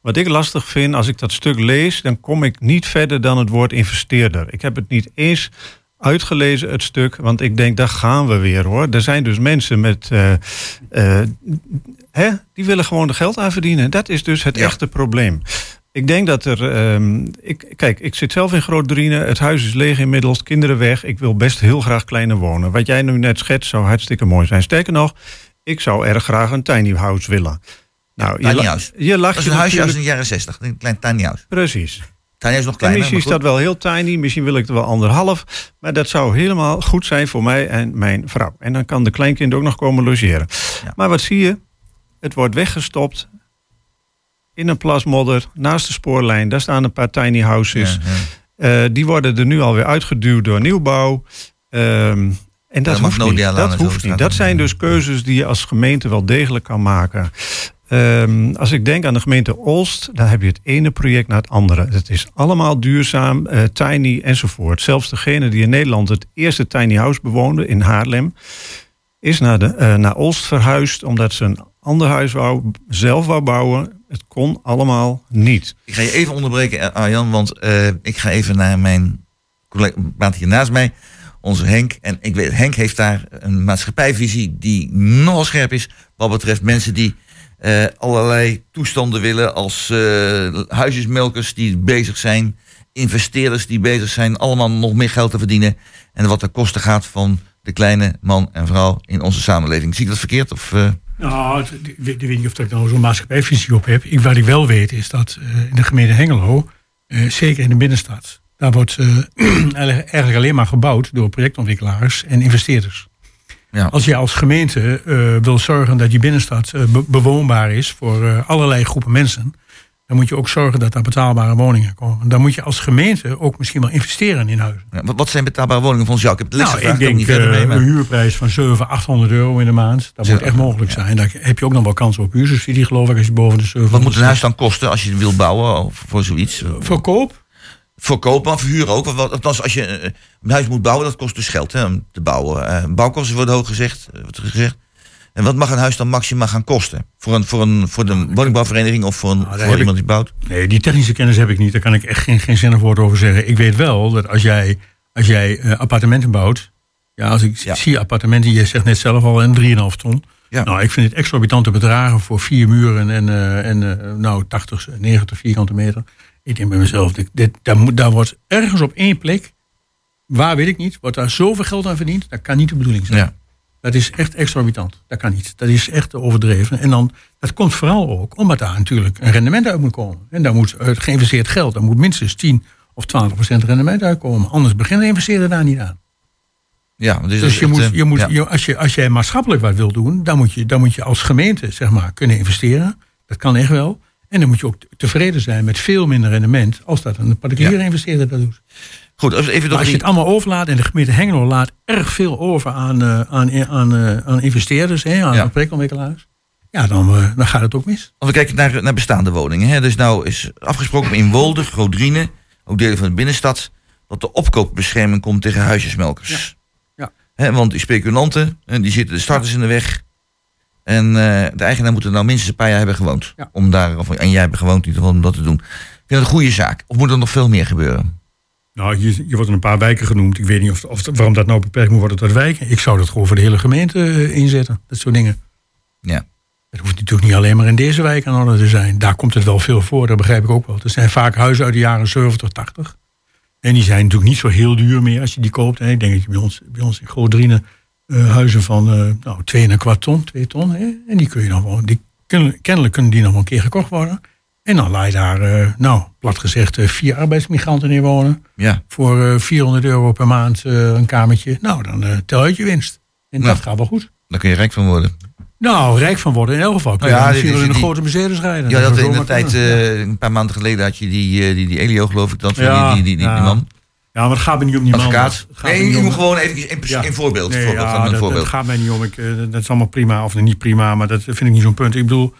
Speaker 8: wat ik lastig vind, als ik dat stuk lees, dan kom ik niet verder dan het woord investeerder. Ik heb het niet eens uitgelezen, het stuk, want ik denk, daar gaan we weer hoor. Er zijn dus mensen met. eh, eh, hè, die willen gewoon er geld aan verdienen. Dat is dus het
Speaker 6: Ja.
Speaker 8: echte probleem. Ik denk dat er. ehm, ik, kijk, ik zit zelf in Groot Driene. Het huis is leeg inmiddels. Kinderen weg. Ik wil best heel graag kleiner wonen. Wat jij nu net schetst zou hartstikke mooi zijn. Sterker nog, ik zou erg graag een tiny house willen. Nou,
Speaker 6: Tiny
Speaker 8: la-
Speaker 6: house.
Speaker 8: Je lacht
Speaker 6: Dat is
Speaker 8: je
Speaker 6: een huisje uit
Speaker 8: natuurlijk-
Speaker 6: de jaren 60, een klein tiny house.
Speaker 8: Precies.
Speaker 6: Tiny house is nog
Speaker 8: En
Speaker 6: kleiner.
Speaker 8: misschien is dat wel heel tiny, misschien wil ik er wel anderhalf. Maar dat zou helemaal goed zijn voor mij en mijn vrouw. En dan kan de kleinkind ook nog komen logeren.
Speaker 6: Ja.
Speaker 8: Maar wat zie je? Het wordt weggestopt in een plas modder naast de spoorlijn. Daar staan een paar tiny houses.
Speaker 6: Ja.
Speaker 8: Eh, die worden er nu alweer uitgeduwd door nieuwbouw. Ehm, en dat
Speaker 6: de
Speaker 8: hoeft niet. Dat hoeft niet. Dat zijn dus keuzes die je als gemeente wel degelijk kan maken. Ehm, als ik denk aan de gemeente Olst, dan heb je het ene project na het andere. Het is allemaal duurzaam, eh, tiny enzovoort. Zelfs degene die in Nederland het eerste tiny house bewoonde in Haarlem, is naar, de, eh, naar Olst verhuisd omdat ze een ander huis wou, zelf wou bouwen. Het kon allemaal niet.
Speaker 6: Ik ga je even onderbreken, eh, Arjan, want eh, ik ga even naar mijn collega maat hier naast mij, onze Henk. En ik weet, Henk heeft daar een maatschappijvisie die nogal scherp is. Wat betreft mensen die allerlei toestanden willen als huisjesmelkers die bezig zijn, investeerders die bezig zijn, allemaal nog meer geld te verdienen. En wat de kosten gaat van de kleine man en vrouw in onze samenleving. Zie ik dat verkeerd? Of, eh,
Speaker 7: Nou, ik weet niet of ik nou zo'n maatschappijvisie op heb. Ik, wat ik wel weet is dat eh, in de gemeente Hengelo, eh, zeker in de binnenstad, daar wordt [clears throat] eigenlijk alleen maar gebouwd door projectontwikkelaars en investeerders.
Speaker 6: Ja.
Speaker 7: Als je als gemeente wil zorgen dat die binnenstad be- bewoonbaar is voor allerlei groepen mensen, dan moet je ook zorgen dat daar betaalbare woningen komen. Dan moet je als gemeente ook misschien wel investeren in huizen.
Speaker 6: ja, wat, zijn betaalbare woningen volgens jou? Ik heb het
Speaker 7: Nou, ik denk
Speaker 6: niet verder
Speaker 7: eh,
Speaker 6: mee. Maar...
Speaker 7: een huurprijs van 700, 800 euro in de maand. Dat moet echt mogelijk zijn. Daar heb je ook nog wel kans op huursubsidie, geloof ik, als je boven de 700
Speaker 6: Wat moet een huis dan kosten als je het wil bouwen of voor zoiets?
Speaker 7: Verkoop?
Speaker 6: Verkopen, maar verhuren ook. Want Althans, als je eh, een huis moet bouwen, dat kost dus geld hè, om te bouwen. Eh, bouwkosten worden hoog gezegd, wordt gezegd. En wat mag een huis dan maximaal gaan kosten? Voor, een, voor, een, voor de woningbouwvereniging of voor, een,
Speaker 7: daar
Speaker 6: voor
Speaker 7: heb
Speaker 6: iemand die bouwt?
Speaker 7: Nee, die technische kennis heb ik niet. Daar kan ik echt geen, geen zinnig woord over zeggen. Ik weet wel dat als jij, als jij eh, appartementen bouwt. Ja, als ik
Speaker 6: Ja.
Speaker 7: zie appartementen, je zegt net zelf al een 3,5 ton.
Speaker 6: Ja.
Speaker 7: Nou, ik vind het exorbitante bedragen voor vier muren en, eh, en eh, nou, 80, 90 vierkante meter. Ik denk bij mezelf, dit, dit, daar, moet, daar wordt ergens op één plek, waar weet ik niet, wordt daar zoveel geld aan verdiend. Dat kan niet de bedoeling zijn.
Speaker 6: Ja.
Speaker 7: Dat is echt exorbitant. Dat kan niet. Dat is echt overdreven. En dan, dat komt vooral ook omdat daar natuurlijk een rendement uit moet komen. En daar moet uit geïnvesteerd geld, daar moet minstens 10 of 12 procent rendement uitkomen. Anders beginnen investeren daar niet aan.
Speaker 6: Ja, dus,
Speaker 7: Dus je
Speaker 6: echt,
Speaker 7: moet,
Speaker 6: eh,
Speaker 7: je moet,
Speaker 6: ja.
Speaker 7: je, als, je, als jij maatschappelijk wat wil doen, dan moet, je, dan moet je als gemeente zeg maar, kunnen investeren. Dat kan echt wel. En dan moet je ook tevreden zijn met veel minder rendement als dat een particuliere
Speaker 6: Ja.
Speaker 7: investeerder dat doet.
Speaker 6: Goed, even
Speaker 7: Maar als je het allemaal overlaat en de gemeente Hengelo laat erg veel over aan, eh, aan, aan, eh, aan investeerders, hè, aan
Speaker 6: Ja.
Speaker 7: projectontwikkelaars. Ja, dan, eh, dan gaat het ook mis.
Speaker 6: Als we kijken naar, naar bestaande woningen. Hè. Dus nou is afgesproken in Wolde, Grootdriene, ook delen van de binnenstad, dat de opkoopbescherming komt tegen huisjesmelkers.
Speaker 7: Ja.
Speaker 6: Hè, want die speculanten, die zitten de starters in de weg. En eh, de eigenaar moet er nou minstens een paar jaar hebben gewoond.
Speaker 7: Ja.
Speaker 6: Om daar, of, en jij hebt gewoond geval om dat te doen. Ik vind dat een goede zaak. Of moet er nog veel meer gebeuren?
Speaker 7: Nou, je, je wordt in een paar wijken genoemd. Ik weet niet of, of waarom dat nou beperkt moet worden tot wijken. Ik zou dat gewoon voor de hele gemeente eh, inzetten. Dat soort dingen.
Speaker 6: Ja.
Speaker 7: Het hoeft natuurlijk niet alleen maar in deze wijk aan orde te zijn. Daar komt het wel veel voor, dat begrijp ik ook wel. Er zijn vaak huizen uit de jaren 70, 80. En die zijn natuurlijk niet zo heel duur meer als je die koopt. En ik denk dat je bij ons, bij ons in Groot-Driene eh, huizen van eh nou, 2 en een kwart ton, 2 ton. Hè? En die kun je nog wel, die kunnen, kennelijk kunnen die nog wel een keer gekocht worden. En dan laat je daar, eh, nou, plat gezegd, vier arbeidsmigranten in wonen.
Speaker 6: Ja.
Speaker 7: Voor eh, 400 euro per maand een kamertje. Nou, dan tel uit je winst. En
Speaker 6: Ja.
Speaker 7: dat gaat wel goed.
Speaker 6: Daar kun je rijk van worden.
Speaker 7: Nou, rijk van worden in elk geval. Kun
Speaker 6: Nou ja,
Speaker 7: je
Speaker 6: is
Speaker 7: wel in een
Speaker 6: die-
Speaker 7: grote Mercedes rijden.
Speaker 6: Ja, dat in de tijd, een paar maanden geleden had je die, die, die Elio, geloof ik, dat,
Speaker 7: Ja,
Speaker 6: die, die, die, die
Speaker 7: ja.
Speaker 6: man.
Speaker 7: Ja, maar het gaat me niet om die.
Speaker 6: Advocaat.
Speaker 7: Gaat
Speaker 6: Nee, gewoon even in,
Speaker 7: Ja.
Speaker 6: in voorbeeld.
Speaker 7: Nee,
Speaker 6: voorbeeld,
Speaker 7: ja,
Speaker 6: een
Speaker 7: dat,
Speaker 6: voorbeeld.
Speaker 7: dat gaat mij niet om. Ik, eh, dat is allemaal prima of niet prima, maar dat vind ik niet zo'n punt. Ik bedoel,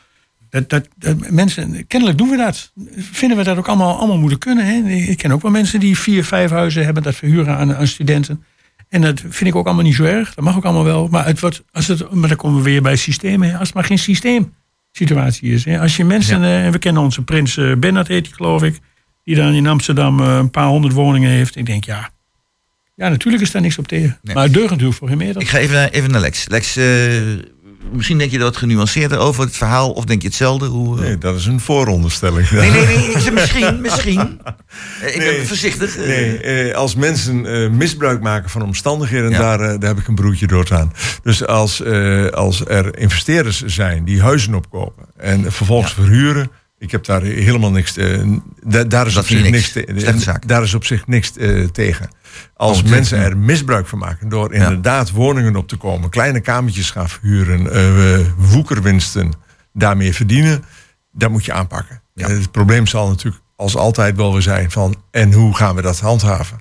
Speaker 7: dat, dat, dat mensen, kennelijk doen we dat. Vinden we dat ook allemaal, allemaal moeten kunnen. Hè? Ik ken ook wel mensen die vier, vijf huizen hebben dat verhuren aan, aan studenten. En dat vind ik ook allemaal niet zo erg. Dat mag ook allemaal wel. Maar, het wordt, als het, maar dan komen we weer bij systemen. hè. Als het maar geen systeemsituatie is. Hè? Als je mensen, eh, we kennen onze prins eh, Bernhard heet die geloof ik. Die dan in Amsterdam eh, een paar honderd woningen heeft. Ik denk ja, ja natuurlijk is daar niks op tegen.
Speaker 6: Nee.
Speaker 7: Maar het deugt natuurlijk voor geen meter.
Speaker 6: Ik ga even, naar- even naar Lex. Lex, eh, misschien denk je er wat genuanceerder over het verhaal, of denk je hetzelfde? Hoe, eh?
Speaker 9: Nee, dat is een vooronderstelling.
Speaker 6: nee, nee, nee, ik misschien, misschien. [laughs] Ik
Speaker 9: Nee.
Speaker 6: ben voorzichtig.
Speaker 9: Nee, eh, als mensen eh, misbruik maken van omstandigheden,
Speaker 6: Ja.
Speaker 9: daar, daar heb ik een broertje door aan. Dus als, eh, als er investeerders zijn die huizen opkopen en vervolgens verhuren. Ik heb daar helemaal niks. te- da- daar, is op zich niks
Speaker 6: niks.
Speaker 9: daar is op zich niks eh, tegen. Als
Speaker 6: Oh,
Speaker 9: mensen er misbruik van maken door inderdaad woningen op te komen, kleine kamertjes gaan verhuren, eh, woekerwinsten daarmee verdienen, dat moet je aanpakken.
Speaker 6: Ja.
Speaker 9: Eh, het probleem zal natuurlijk als altijd wel weer zijn van en hoe gaan we dat handhaven?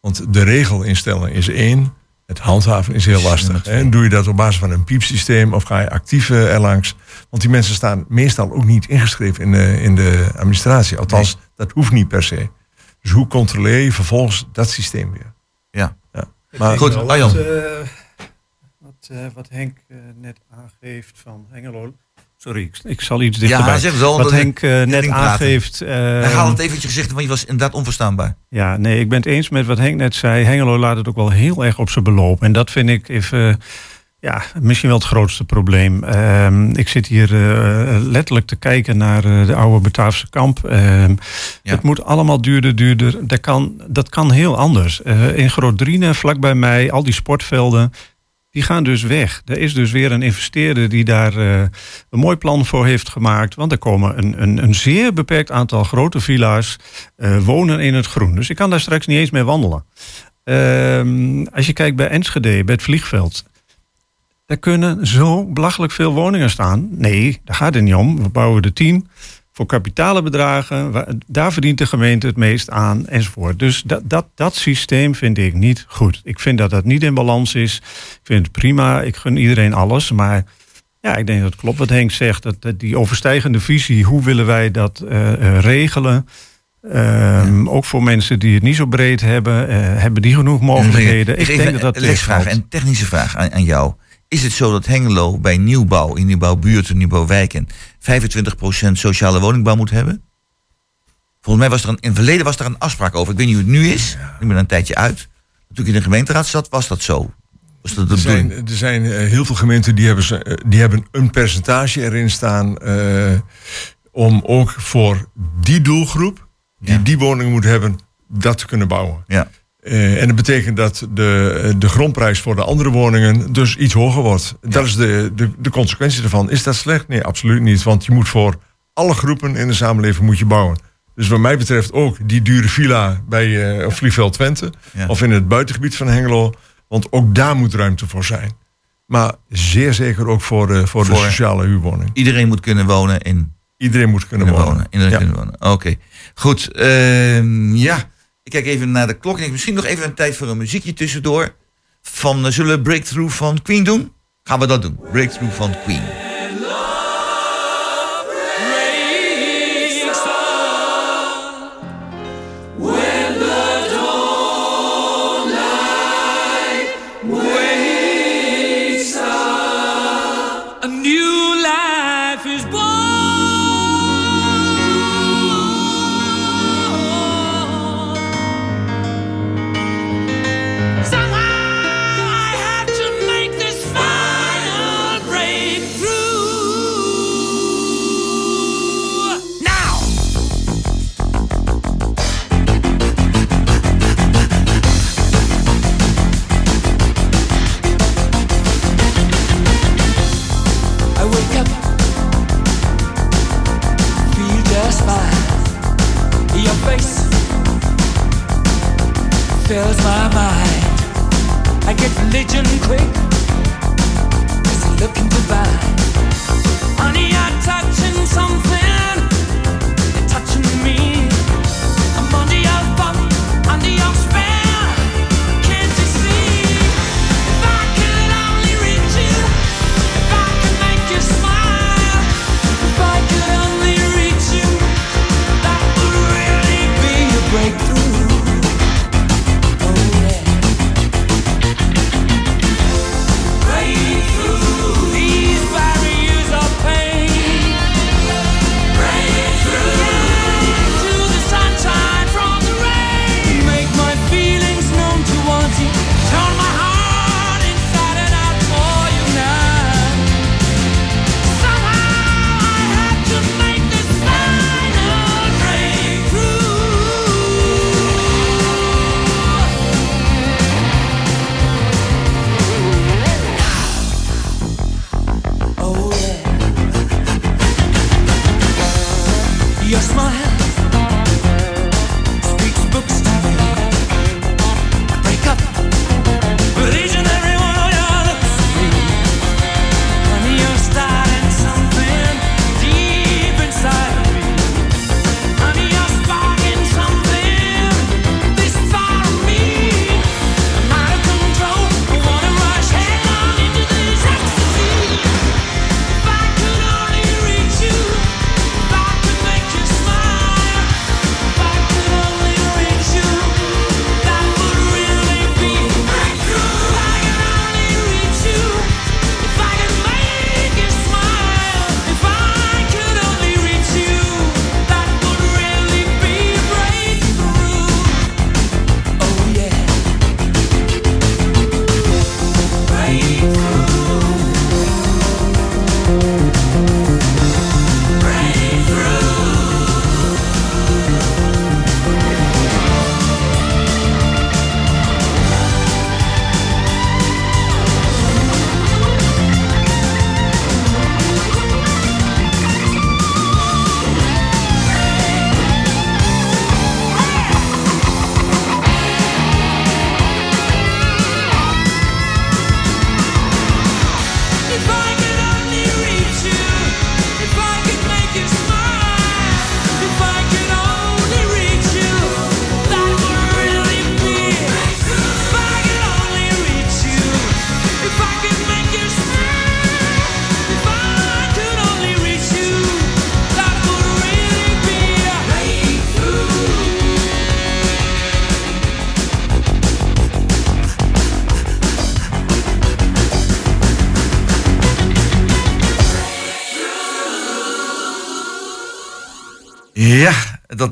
Speaker 9: Want de regel instellen is één, Het handhaven is heel lastig. En doe je dat op basis van een piepsysteem of ga je actief eh, erlangs? Want die mensen staan meestal ook niet ingeschreven in de, in de administratie. Althans, dat hoeft niet per se. Dus hoe controleer je vervolgens dat systeem weer?
Speaker 11: Ja.
Speaker 9: ja.
Speaker 11: Maar goed, Arjan.
Speaker 8: Wat, eh, wat, eh, wat Henk net aangeeft van Hengelo. Sorry, ik, ik zal iets dichterbij.
Speaker 11: Ja, zeg al,
Speaker 8: Wat Henk eh, net aangeeft.
Speaker 11: Hij
Speaker 8: eh,
Speaker 11: haal het eventjes gezegd, want je was inderdaad onverstaanbaar.
Speaker 8: Ja, nee, ik ben het eens met wat Henk net zei. Hengelo laat het ook wel heel erg op zijn beloop. En dat vind ik even, ja, misschien wel het grootste probleem. Ehm, ik zit hier eh, letterlijk te kijken naar eh, de oude Bataafse kamp. Ehm, Het moet allemaal duurder, duurder. Dat kan, dat kan heel anders. Eh, in Groot-Driene, vlakbij mij, al die sportvelden... Die gaan dus weg. Er is dus weer een investeerder die daar eh, een mooi plan voor heeft gemaakt. Want er komen een, een, een zeer beperkt aantal grote villa's eh, wonen in het groen. Dus ik kan daar straks niet eens meer wandelen. Ehm, als je kijkt bij Enschede, bij het vliegveld. Daar kunnen zo belachelijk veel woningen staan. Nee, daar gaat het niet om. We bouwen er tien voor kapitale bedragen. Daar verdient de gemeente het meest aan enzovoort. Dus dat, dat, dat systeem vind ik niet goed. Ik vind dat dat niet in balans is. Ik vind het prima. Ik gun iedereen alles. Maar ja, ik denk dat het klopt wat Henk zegt. Dat, dat die overstijgende visie, hoe willen wij dat eh, eh, regelen? Ehm, Ook voor mensen die het niet zo breed hebben. eh, hebben die genoeg mogelijkheden? Ik denk dat dat tegenvalt.
Speaker 11: een technische vraag aan, aan jou. Is het zo dat Hengelo bij nieuwbouw, in nieuwbouwbuurten, nieuwbouwwijken, 25% sociale woningbouw moet hebben? Volgens mij was er een, in het verleden was er een afspraak over. Ik weet niet hoe het nu is. Ik ben een tijdje uit. Toen ik in de gemeenteraad zat, was dat zo. Was dat
Speaker 9: Er zijn, er zijn eh, heel veel gemeenten die hebben, ze, eh, die hebben een percentage erin staan. eh, om ook voor die doelgroep, die die woning moet hebben, dat te kunnen bouwen.
Speaker 11: Ja.
Speaker 9: Eh, en dat betekent dat de, de grondprijs voor de andere woningen dus iets hoger wordt. Dat is de, de, de consequentie daarvan. Is dat slecht? Nee, absoluut niet. Want je moet voor alle groepen in de samenleving moet je bouwen. Dus wat mij betreft ook die dure villa bij eh, Vliegveld Twente.
Speaker 11: Ja.
Speaker 9: Of in het buitengebied van Hengelo. Want ook daar moet ruimte voor zijn. Maar zeer zeker ook voor de, voor de sociale huurwoning.
Speaker 11: Iedereen moet kunnen wonen in.
Speaker 9: Iedereen moet kunnen,
Speaker 11: Kunnen
Speaker 9: wonen.
Speaker 11: wonen. Iedereen
Speaker 9: Ja.
Speaker 11: kunnen wonen. Oké. Goed. ehm, ja. Ik kijk even naar de klok. Ik denk misschien nog even een tijd voor een muziekje tussendoor. Van, eh, zullen we Breakthrough van Queen doen? Gaan we dat doen. Breakthrough van Queen.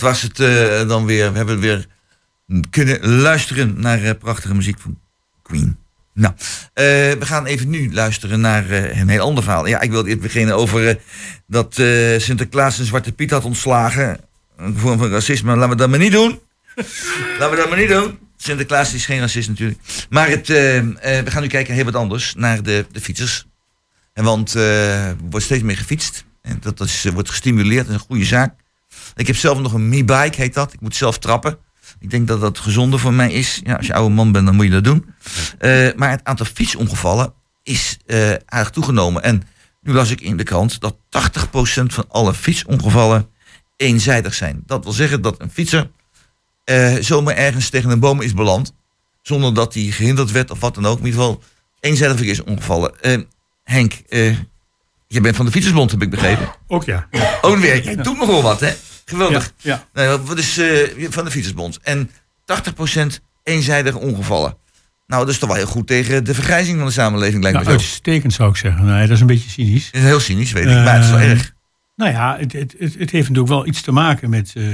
Speaker 6: Dat was het eh, dan weer. We hebben weer kunnen luisteren naar eh, prachtige muziek van Queen. Nou, eh, we gaan even nu luisteren naar een heel ander verhaal. Ja, ik wil eerst beginnen over dat Sinterklaas een Zwarte Piet had ontslagen. Een vorm van racisme. Laten we dat maar niet doen. [laughs] Laten we dat maar niet doen. Sinterklaas is geen racist natuurlijk. Maar het, we gaan nu kijken heel wat anders naar de, de fietsers. En want er wordt steeds meer gefietst. En dat is, wordt gestimuleerd, dat is een goede zaak. Ik heb zelf nog een Mi-bike, heet dat. Ik moet zelf trappen. Ik denk dat dat gezonder voor mij is. Ja, als je oude man bent, dan moet je dat doen. Eh, maar het aantal fietsongevallen is eh aardig toegenomen. En nu las ik in de krant dat 80% van alle fietsongevallen eenzijdig zijn. Dat wil zeggen dat een fietser eh, zomaar ergens tegen een boom is beland. Zonder dat hij gehinderd werd of wat dan ook. In ieder geval eenzijdig verkeersongevallen. Eh Henk, eh, je bent van de Fietsersbond, heb ik begrepen.
Speaker 7: Ook ja.
Speaker 6: Oh, weer. Jij doet nogal wat, hè? Geweldig.
Speaker 7: Ja,
Speaker 6: Nee, wat is eh, van de Fietsersbond? En 80% eenzijdige ongevallen. Nou, dat is toch wel heel goed tegen de vergrijzing van de samenleving, lijkt
Speaker 7: Nou,
Speaker 6: me zo.
Speaker 7: uitstekend zou ik zeggen. Nee, dat is een beetje cynisch.
Speaker 6: Dat is heel cynisch, weet ik, maar het is wel
Speaker 7: Eh,
Speaker 6: erg.
Speaker 7: Nou ja, het, het, het, heeft natuurlijk wel iets te maken met, eh,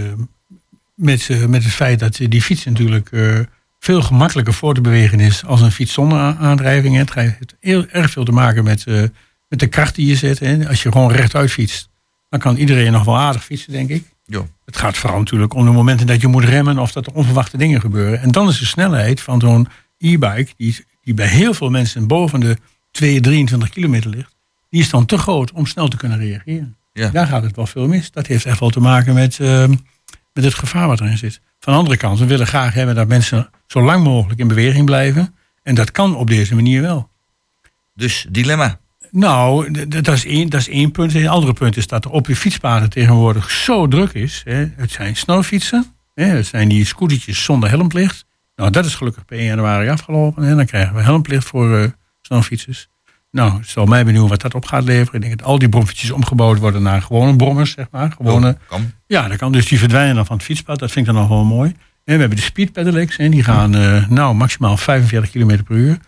Speaker 7: met, eh, met het feit dat die fiets natuurlijk veel gemakkelijker voor te bewegen is als een fiets zonder aandrijving. Het heeft heel erg veel te maken met, met de kracht die je zet. Hè. Als je gewoon rechtuit fietst, dan kan iedereen nog wel aardig fietsen, denk ik.
Speaker 6: Jo.
Speaker 7: Het gaat vooral natuurlijk om de momenten dat je moet remmen of dat er onverwachte dingen gebeuren. En dan is de snelheid van zo'n e-bike, die, die bij heel veel mensen boven de 2, 23 kilometer ligt, die is dan te groot om snel te kunnen reageren.
Speaker 6: Ja.
Speaker 7: Daar gaat het wel veel mis. Dat heeft echt wel te maken met, ehm, met het gevaar wat erin zit. Van de andere kant, we willen graag hebben dat mensen zo lang mogelijk in beweging blijven. En dat kan op deze manier wel.
Speaker 6: Dus dilemma.
Speaker 7: Nou, dat is, één, dat is één punt. Een andere punt is dat er op je fietspaden tegenwoordig zo druk is. Hè. Het zijn snelfietsen. Hè. Het zijn die scootertjes zonder helmplicht. Nou, dat is gelukkig per 1 januari afgelopen. En dan krijgen we helmplicht voor snelfietsers. Nou, het zal mij benieuwen wat dat op gaat leveren. Ik denk dat al die bromfietsjes omgebouwd worden naar gewone brommers, zeg maar. Gewone,
Speaker 6: Oh, kan.
Speaker 7: ja, dat kan. Dus die verdwijnen dan van het fietspad. Dat vind ik dan nog wel mooi. En we hebben de speed pedelecs. En die gaan eh, nou, maximaal 45 km per uur.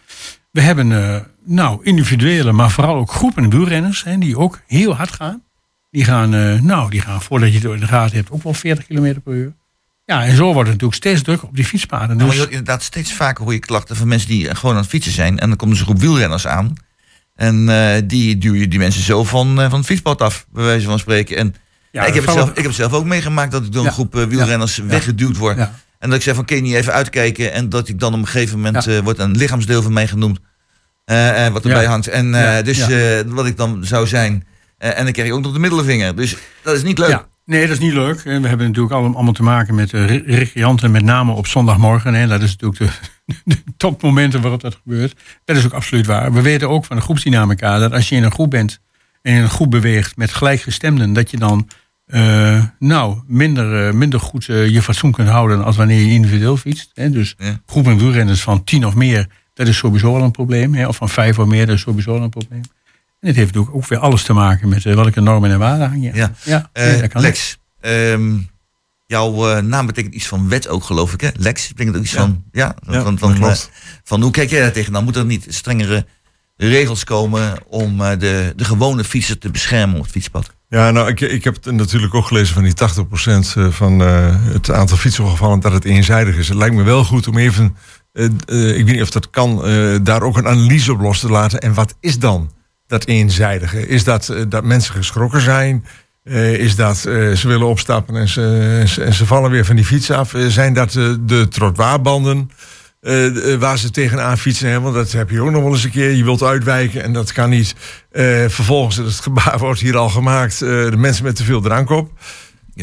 Speaker 7: We hebben eh, nou, individuele, maar vooral ook groepen wielrenners. Hè, die ook heel hard gaan. Die gaan, eh, nou, die gaan voordat je het in de gaten hebt ook wel 40 km per uur. Ja, en zo wordt het natuurlijk steeds drukker op die fietspaden.
Speaker 6: Nou, maar je hoort inderdaad steeds vaker hoor je klachten van mensen die gewoon aan het fietsen zijn. En dan komen ze een groep wielrenners aan. En eh, die duw je die mensen zo van, eh, van het fietspad af, bij wijze van spreken. En
Speaker 7: ja,
Speaker 6: ik, heb het zelf, ik heb het zelf ook meegemaakt dat ik door een groep wielrenners weggeduwd word. En dat ik zeg van, kun je niet even uitkijken? En dat ik dan op een gegeven moment wordt een lichaamsdeel van mij genoemd. Eh, eh, wat erbij
Speaker 7: Ja.
Speaker 6: hangt. En eh,
Speaker 7: Ja.
Speaker 6: dus wat ik dan zou zijn. en dan krijg ik ook nog de middelvinger. Dus dat is niet leuk.
Speaker 7: Ja, nee, dat is niet leuk. En We hebben natuurlijk allemaal, te maken met re- recreanten, met name op zondagmorgen. Hè. Dat is natuurlijk [laughs] de, de topmomenten waarop dat gebeurt. Dat is ook absoluut waar. We weten ook van de groepsdynamica dat als je in een groep bent en in een groep beweegt met gelijkgestemden, dat je dan nou, minder, minder goed je fatsoen kunt houden als wanneer je individueel fietst. Hè. Dus
Speaker 6: Ja.
Speaker 7: groepen wielrenners van tien of meer, dat is sowieso al een probleem. Hè. Of van vijf of meer, dat is sowieso al een probleem. En het heeft natuurlijk ook weer alles te maken met eh, welke normen en waarden hang je.
Speaker 6: Ja.
Speaker 7: ja
Speaker 6: Eh,
Speaker 7: nee, dat kan
Speaker 6: Lex, ehm, jouw eh, naam betekent iets van wet ook, geloof ik. Hè? Lex betekent ook iets
Speaker 9: Ja.
Speaker 6: van. Ja,
Speaker 9: Ja,
Speaker 6: van, van,
Speaker 9: klopt.
Speaker 6: eh, van hoe kijk jij daar tegenaan? Moet er niet strengere regels komen om eh, de, de gewone fietser te beschermen op het fietspad?
Speaker 9: Ja, nou, ik, ik heb het natuurlijk ook gelezen van die 80% van eh, het aantal fietsongevallen dat het eenzijdig is. Het lijkt me wel goed om even, ik weet niet of dat kan, eh, daar ook een analyse op los te laten. En wat is dan dat eenzijdige? Is dat eh, dat mensen geschrokken zijn? Eh, is dat eh, ze willen opstappen en ze, en ze, en ze vallen weer van die fiets af? Eh, zijn dat eh, de trottoirbanden? eh, eh, waar ze tegenaan fietsen. Hè? Want dat heb je ook nog wel eens een keer. Je wilt uitwijken en dat kan niet. Eh, vervolgens, het gebaar [laughs] wordt hier al gemaakt. eh, de mensen met te veel drank op.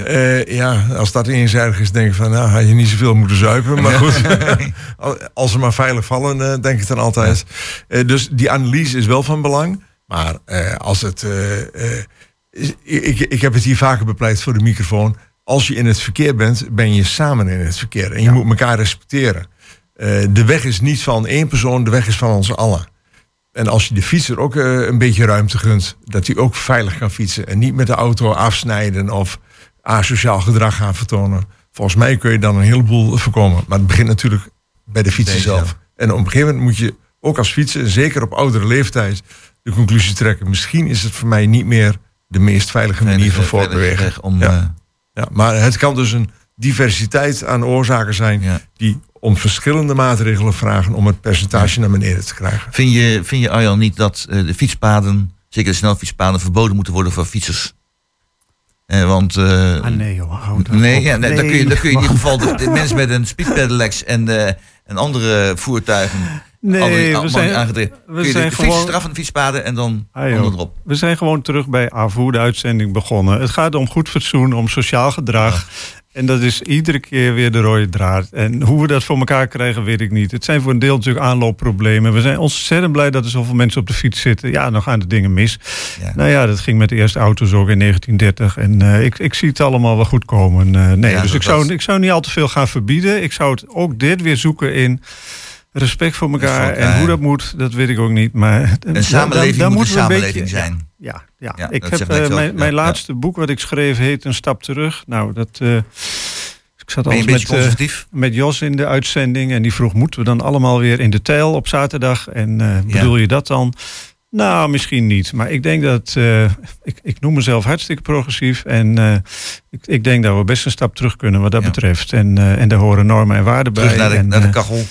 Speaker 6: Ja.
Speaker 9: Ja. ja, als dat eenzijdig is, denk ik van, nou, had je niet zoveel moeten zuipen. Maar goed, [laughs] Al- als ze maar veilig vallen, eh, denk ik dan altijd. Eh, dus die analyse is wel van belang. Maar eh, als het, eh, eh, ik, ik heb het hier vaker bepleit voor de microfoon. Als je in het verkeer bent, ben je samen in het verkeer. En je moet elkaar respecteren. Eh, de weg is niet van één persoon, de weg is van ons allen. En als je de fietser ook eh, een beetje ruimte gunt, dat hij ook veilig kan fietsen. En niet met de auto afsnijden of asociaal gedrag gaan vertonen. Volgens mij kun je dan een heleboel voorkomen. Maar het begint natuurlijk bij de fietser zelf. En op een gegeven moment moet je ook als fietser, zeker op oudere leeftijd, de conclusie trekken. Misschien is het voor mij niet meer de meest veilige manier van
Speaker 6: Veilige-
Speaker 9: voortbewegen.
Speaker 6: weg om
Speaker 9: Ja.
Speaker 6: eh,
Speaker 9: Ja, maar het kan dus een diversiteit aan oorzaken zijn
Speaker 6: Ja.
Speaker 9: die om verschillende maatregelen vragen om het percentage naar beneden te krijgen.
Speaker 6: Vind je, vind je Arjan niet dat eh, de fietspaden, zeker de snelfietspaden, verboden moeten worden voor fietsers? Eh, want... eh,
Speaker 8: Ah, nee joh, hou daar
Speaker 6: Nee,
Speaker 8: op.
Speaker 6: ja, nee, dan kun je, dan kun je in ieder geval de, de mensen met een speedpedelecs en, en andere voertuigen
Speaker 8: Nee,
Speaker 6: andere-
Speaker 8: we zijn,
Speaker 6: aangedreven.
Speaker 8: we
Speaker 6: Kun je
Speaker 8: zijn
Speaker 6: de fietsers
Speaker 8: gewoon-
Speaker 6: eraf van de fietspaden en dan
Speaker 8: Ah, joh.
Speaker 6: onder erop.
Speaker 8: We zijn gewoon terug bij AVO, de uitzending begonnen. Het gaat om goed fatsoen, om sociaal gedrag. En dat is iedere keer weer de rode draad. En hoe we dat voor elkaar krijgen, weet ik niet. Het zijn voor een deel natuurlijk aanloopproblemen. We zijn ontzettend blij dat er zoveel mensen op de fiets zitten. Ja, dan gaan de dingen mis.
Speaker 6: Ja.
Speaker 8: Nou ja, dat ging met de eerste auto's ook in 1930. En eh, ik, ik zie het allemaal wel goed komen. Eh, nee,
Speaker 6: Ja,
Speaker 8: dus ik zou, ik zou niet al te veel gaan verbieden. Ik zou het ook dit weer zoeken in respect voor elkaar. en hoe dat moet, dat weet ik ook niet. Maar
Speaker 6: Een samenleving
Speaker 8: dan
Speaker 6: moet een samenleving
Speaker 8: beetje-
Speaker 6: zijn.
Speaker 8: ja, ja.
Speaker 6: Ja,
Speaker 8: ik heb eh, mijn,
Speaker 6: Ja,
Speaker 8: mijn
Speaker 6: ja.
Speaker 8: laatste boek wat ik schreef heet Een Stap Terug. Nou, dat. eh, ik zat al met, eh, met Jos in de uitzending en die vroeg: moeten we dan allemaal weer in de tijl op zaterdag? En bedoel je dat dan? Nou, misschien niet. Maar ik denk dat. ik, ik noem mezelf hartstikke progressief. En ik, ik denk dat we best een stap terug kunnen wat dat
Speaker 6: Ja.
Speaker 8: betreft. En, en daar horen normen en waarden bij.
Speaker 6: Terug naar de,
Speaker 8: en,
Speaker 6: naar de kachel.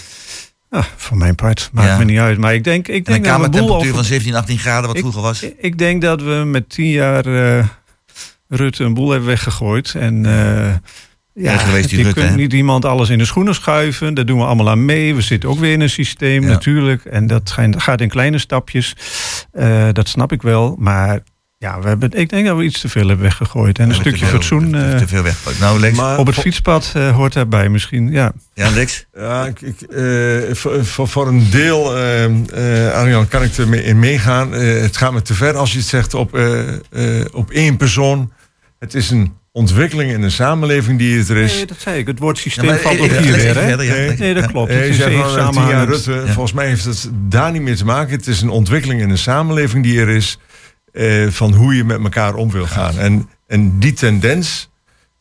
Speaker 8: Ah, voor mijn part. Maakt
Speaker 6: Ja.
Speaker 8: me niet uit. Maar ik denk, ik denk een boel
Speaker 6: kamertemperatuur
Speaker 8: over-
Speaker 6: van 17, 18 graden, wat
Speaker 8: Ik-
Speaker 6: vroeger was.
Speaker 8: ik- denk dat we met tien jaar eh, Rutte een boel hebben weggegooid. En eh, ja,
Speaker 6: geweest, die
Speaker 8: je kunt
Speaker 6: hè?
Speaker 8: niet iemand alles in de schoenen schuiven. Daar doen we allemaal aan mee. We zitten ook weer in een systeem
Speaker 6: Ja.
Speaker 8: natuurlijk. En dat gaat in kleine stapjes. Eh, dat snap ik wel. Maar ja, we hebben, ik denk dat we iets te veel hebben weggegooid. En een stukje
Speaker 6: te veel-
Speaker 8: fatsoen
Speaker 6: te-
Speaker 8: eh,
Speaker 6: Te veel weg. Nou, Lex.
Speaker 9: Maar
Speaker 8: op het fietspad eh, hoort daarbij misschien. Ja.
Speaker 6: Ja, Lex.
Speaker 9: Ja, ik, ik, eh, voor, voor, voor een deel, eh eh, Arjan, kan ik er mee- in meegaan. Eh, het gaat me te ver als je het zegt op, eh, eh, op één persoon. Het is een ontwikkeling in de samenleving die het er is.
Speaker 8: Nee, dat zei ik. Het woord
Speaker 6: Ja,
Speaker 8: systeem
Speaker 6: maar,
Speaker 8: valt
Speaker 6: eh,
Speaker 8: ook
Speaker 6: eh,
Speaker 8: hier weer.
Speaker 6: even
Speaker 8: Hè?
Speaker 6: verder, ja,
Speaker 9: Nee.
Speaker 8: Dat
Speaker 6: Ja.
Speaker 8: klopt.
Speaker 9: Eh,
Speaker 8: Het is
Speaker 9: eh. Rutte.
Speaker 6: Ja.
Speaker 9: Volgens mij heeft het daar niet mee te maken. Het is een ontwikkeling in de samenleving die er is. Eh, van hoe je met elkaar om wil gaan. En, en die tendens,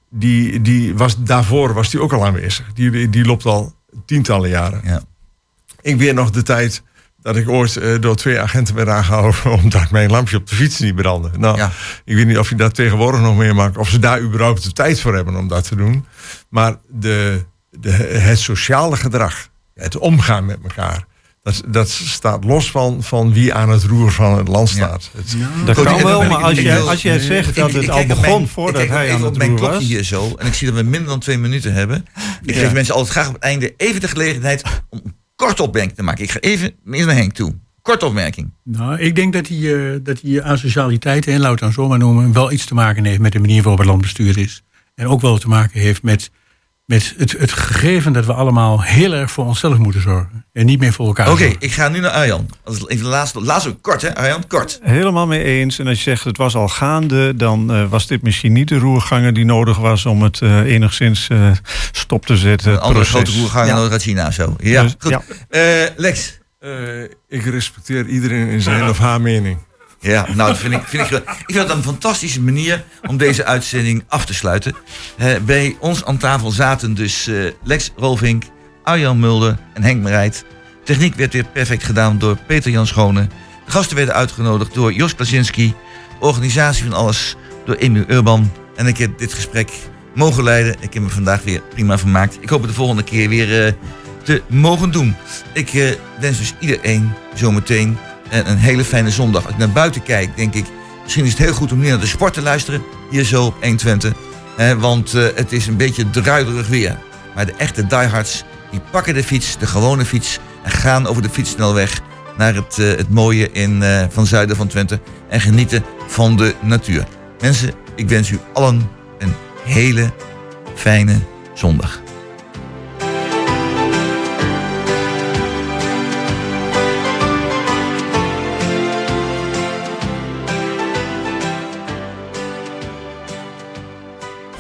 Speaker 9: die, die was, daarvoor was die ook al aanwezig. Die, die, loopt al tientallen jaren.
Speaker 6: Ja.
Speaker 9: Ik weet nog de tijd dat ik ooit eh, door twee agenten werd aangehouden... [laughs] omdat mijn lampje op de fiets niet brandde. Nou,
Speaker 6: Ja.
Speaker 9: ik weet niet of je dat tegenwoordig nog meemaakt... of ze daar überhaupt de tijd voor hebben om dat te doen. Maar de, de, het sociale gedrag, het omgaan met elkaar... Dat, dat staat los van, van wie aan het roer van het land staat. Het-
Speaker 8: Dat kan wel, maar
Speaker 6: ik-
Speaker 8: als
Speaker 6: ik
Speaker 8: jij, als jij zegt
Speaker 6: Ik-
Speaker 8: dat
Speaker 6: ik
Speaker 8: het al
Speaker 6: op
Speaker 8: begon
Speaker 6: mijn-
Speaker 8: voordat
Speaker 6: ik kijk
Speaker 8: hij
Speaker 6: even
Speaker 8: aan
Speaker 6: op
Speaker 8: het
Speaker 6: mijn
Speaker 8: roer
Speaker 6: klokje
Speaker 8: was.
Speaker 6: hier zo. En ik zie dat we minder dan twee minuten hebben. Ik geef mensen altijd graag op het einde even de gelegenheid om een korte opmerking te maken. Ik ga even eerst naar Henk toe. Korte opmerking.
Speaker 7: Nou, ik denk dat die, eh, dat die asocialiteit, en laat het dan zo maar noemen, wel iets te maken heeft met de manier waarop het land bestuurd is. En ook wel te maken heeft met, met het, het gegeven dat we allemaal heel erg voor onszelf moeten zorgen. En niet meer voor elkaar.
Speaker 6: Oké, ik ga nu naar Arjan. Is even de laatste. Laatste kort hè, Arjan? Kort.
Speaker 8: Helemaal mee eens. En als je zegt het was al gaande, dan eh, was dit misschien niet de roerganger die nodig was om het eh, enigszins eh, stop te zetten.
Speaker 6: Een andere
Speaker 8: proces.
Speaker 6: grote roerganger
Speaker 8: Ja.
Speaker 6: uit China zo. Ja,
Speaker 8: Dus,
Speaker 6: goed.
Speaker 8: ja.
Speaker 6: Eh, Lex.
Speaker 9: eh, ik respecteer iedereen in zijn of haar mening.
Speaker 6: Ja, nou, dat vind ik, vind ik, ik vind een fantastische manier om deze uitzending af te sluiten. Bij ons aan tafel zaten dus eh, Lex Rolvink, Arjan Mulder en Henk Merijt. Techniek werd weer perfect gedaan door Peter Jan Schone. De gasten werden uitgenodigd door Jos Klasinski. Organisatie van alles door Emiel Urban. En ik heb dit gesprek mogen leiden. Ik heb me vandaag weer prima vermaakt. Ik hoop het de volgende keer weer eh, te mogen doen. Ik eh, wens dus iedereen zometeen een, een hele fijne zondag. Als ik naar buiten kijk, denk ik... misschien is het heel goed om nu naar de sport te luisteren. Hier zo op 120. Hè, want eh, het is een beetje druilerig weer. Maar de echte diehards, die pakken de fiets, de gewone fiets... en gaan over de fietssnelweg naar het, eh, het mooie in, eh, van zuiden van Twente... en genieten van de natuur. Mensen, ik wens u allen een hele fijne zondag.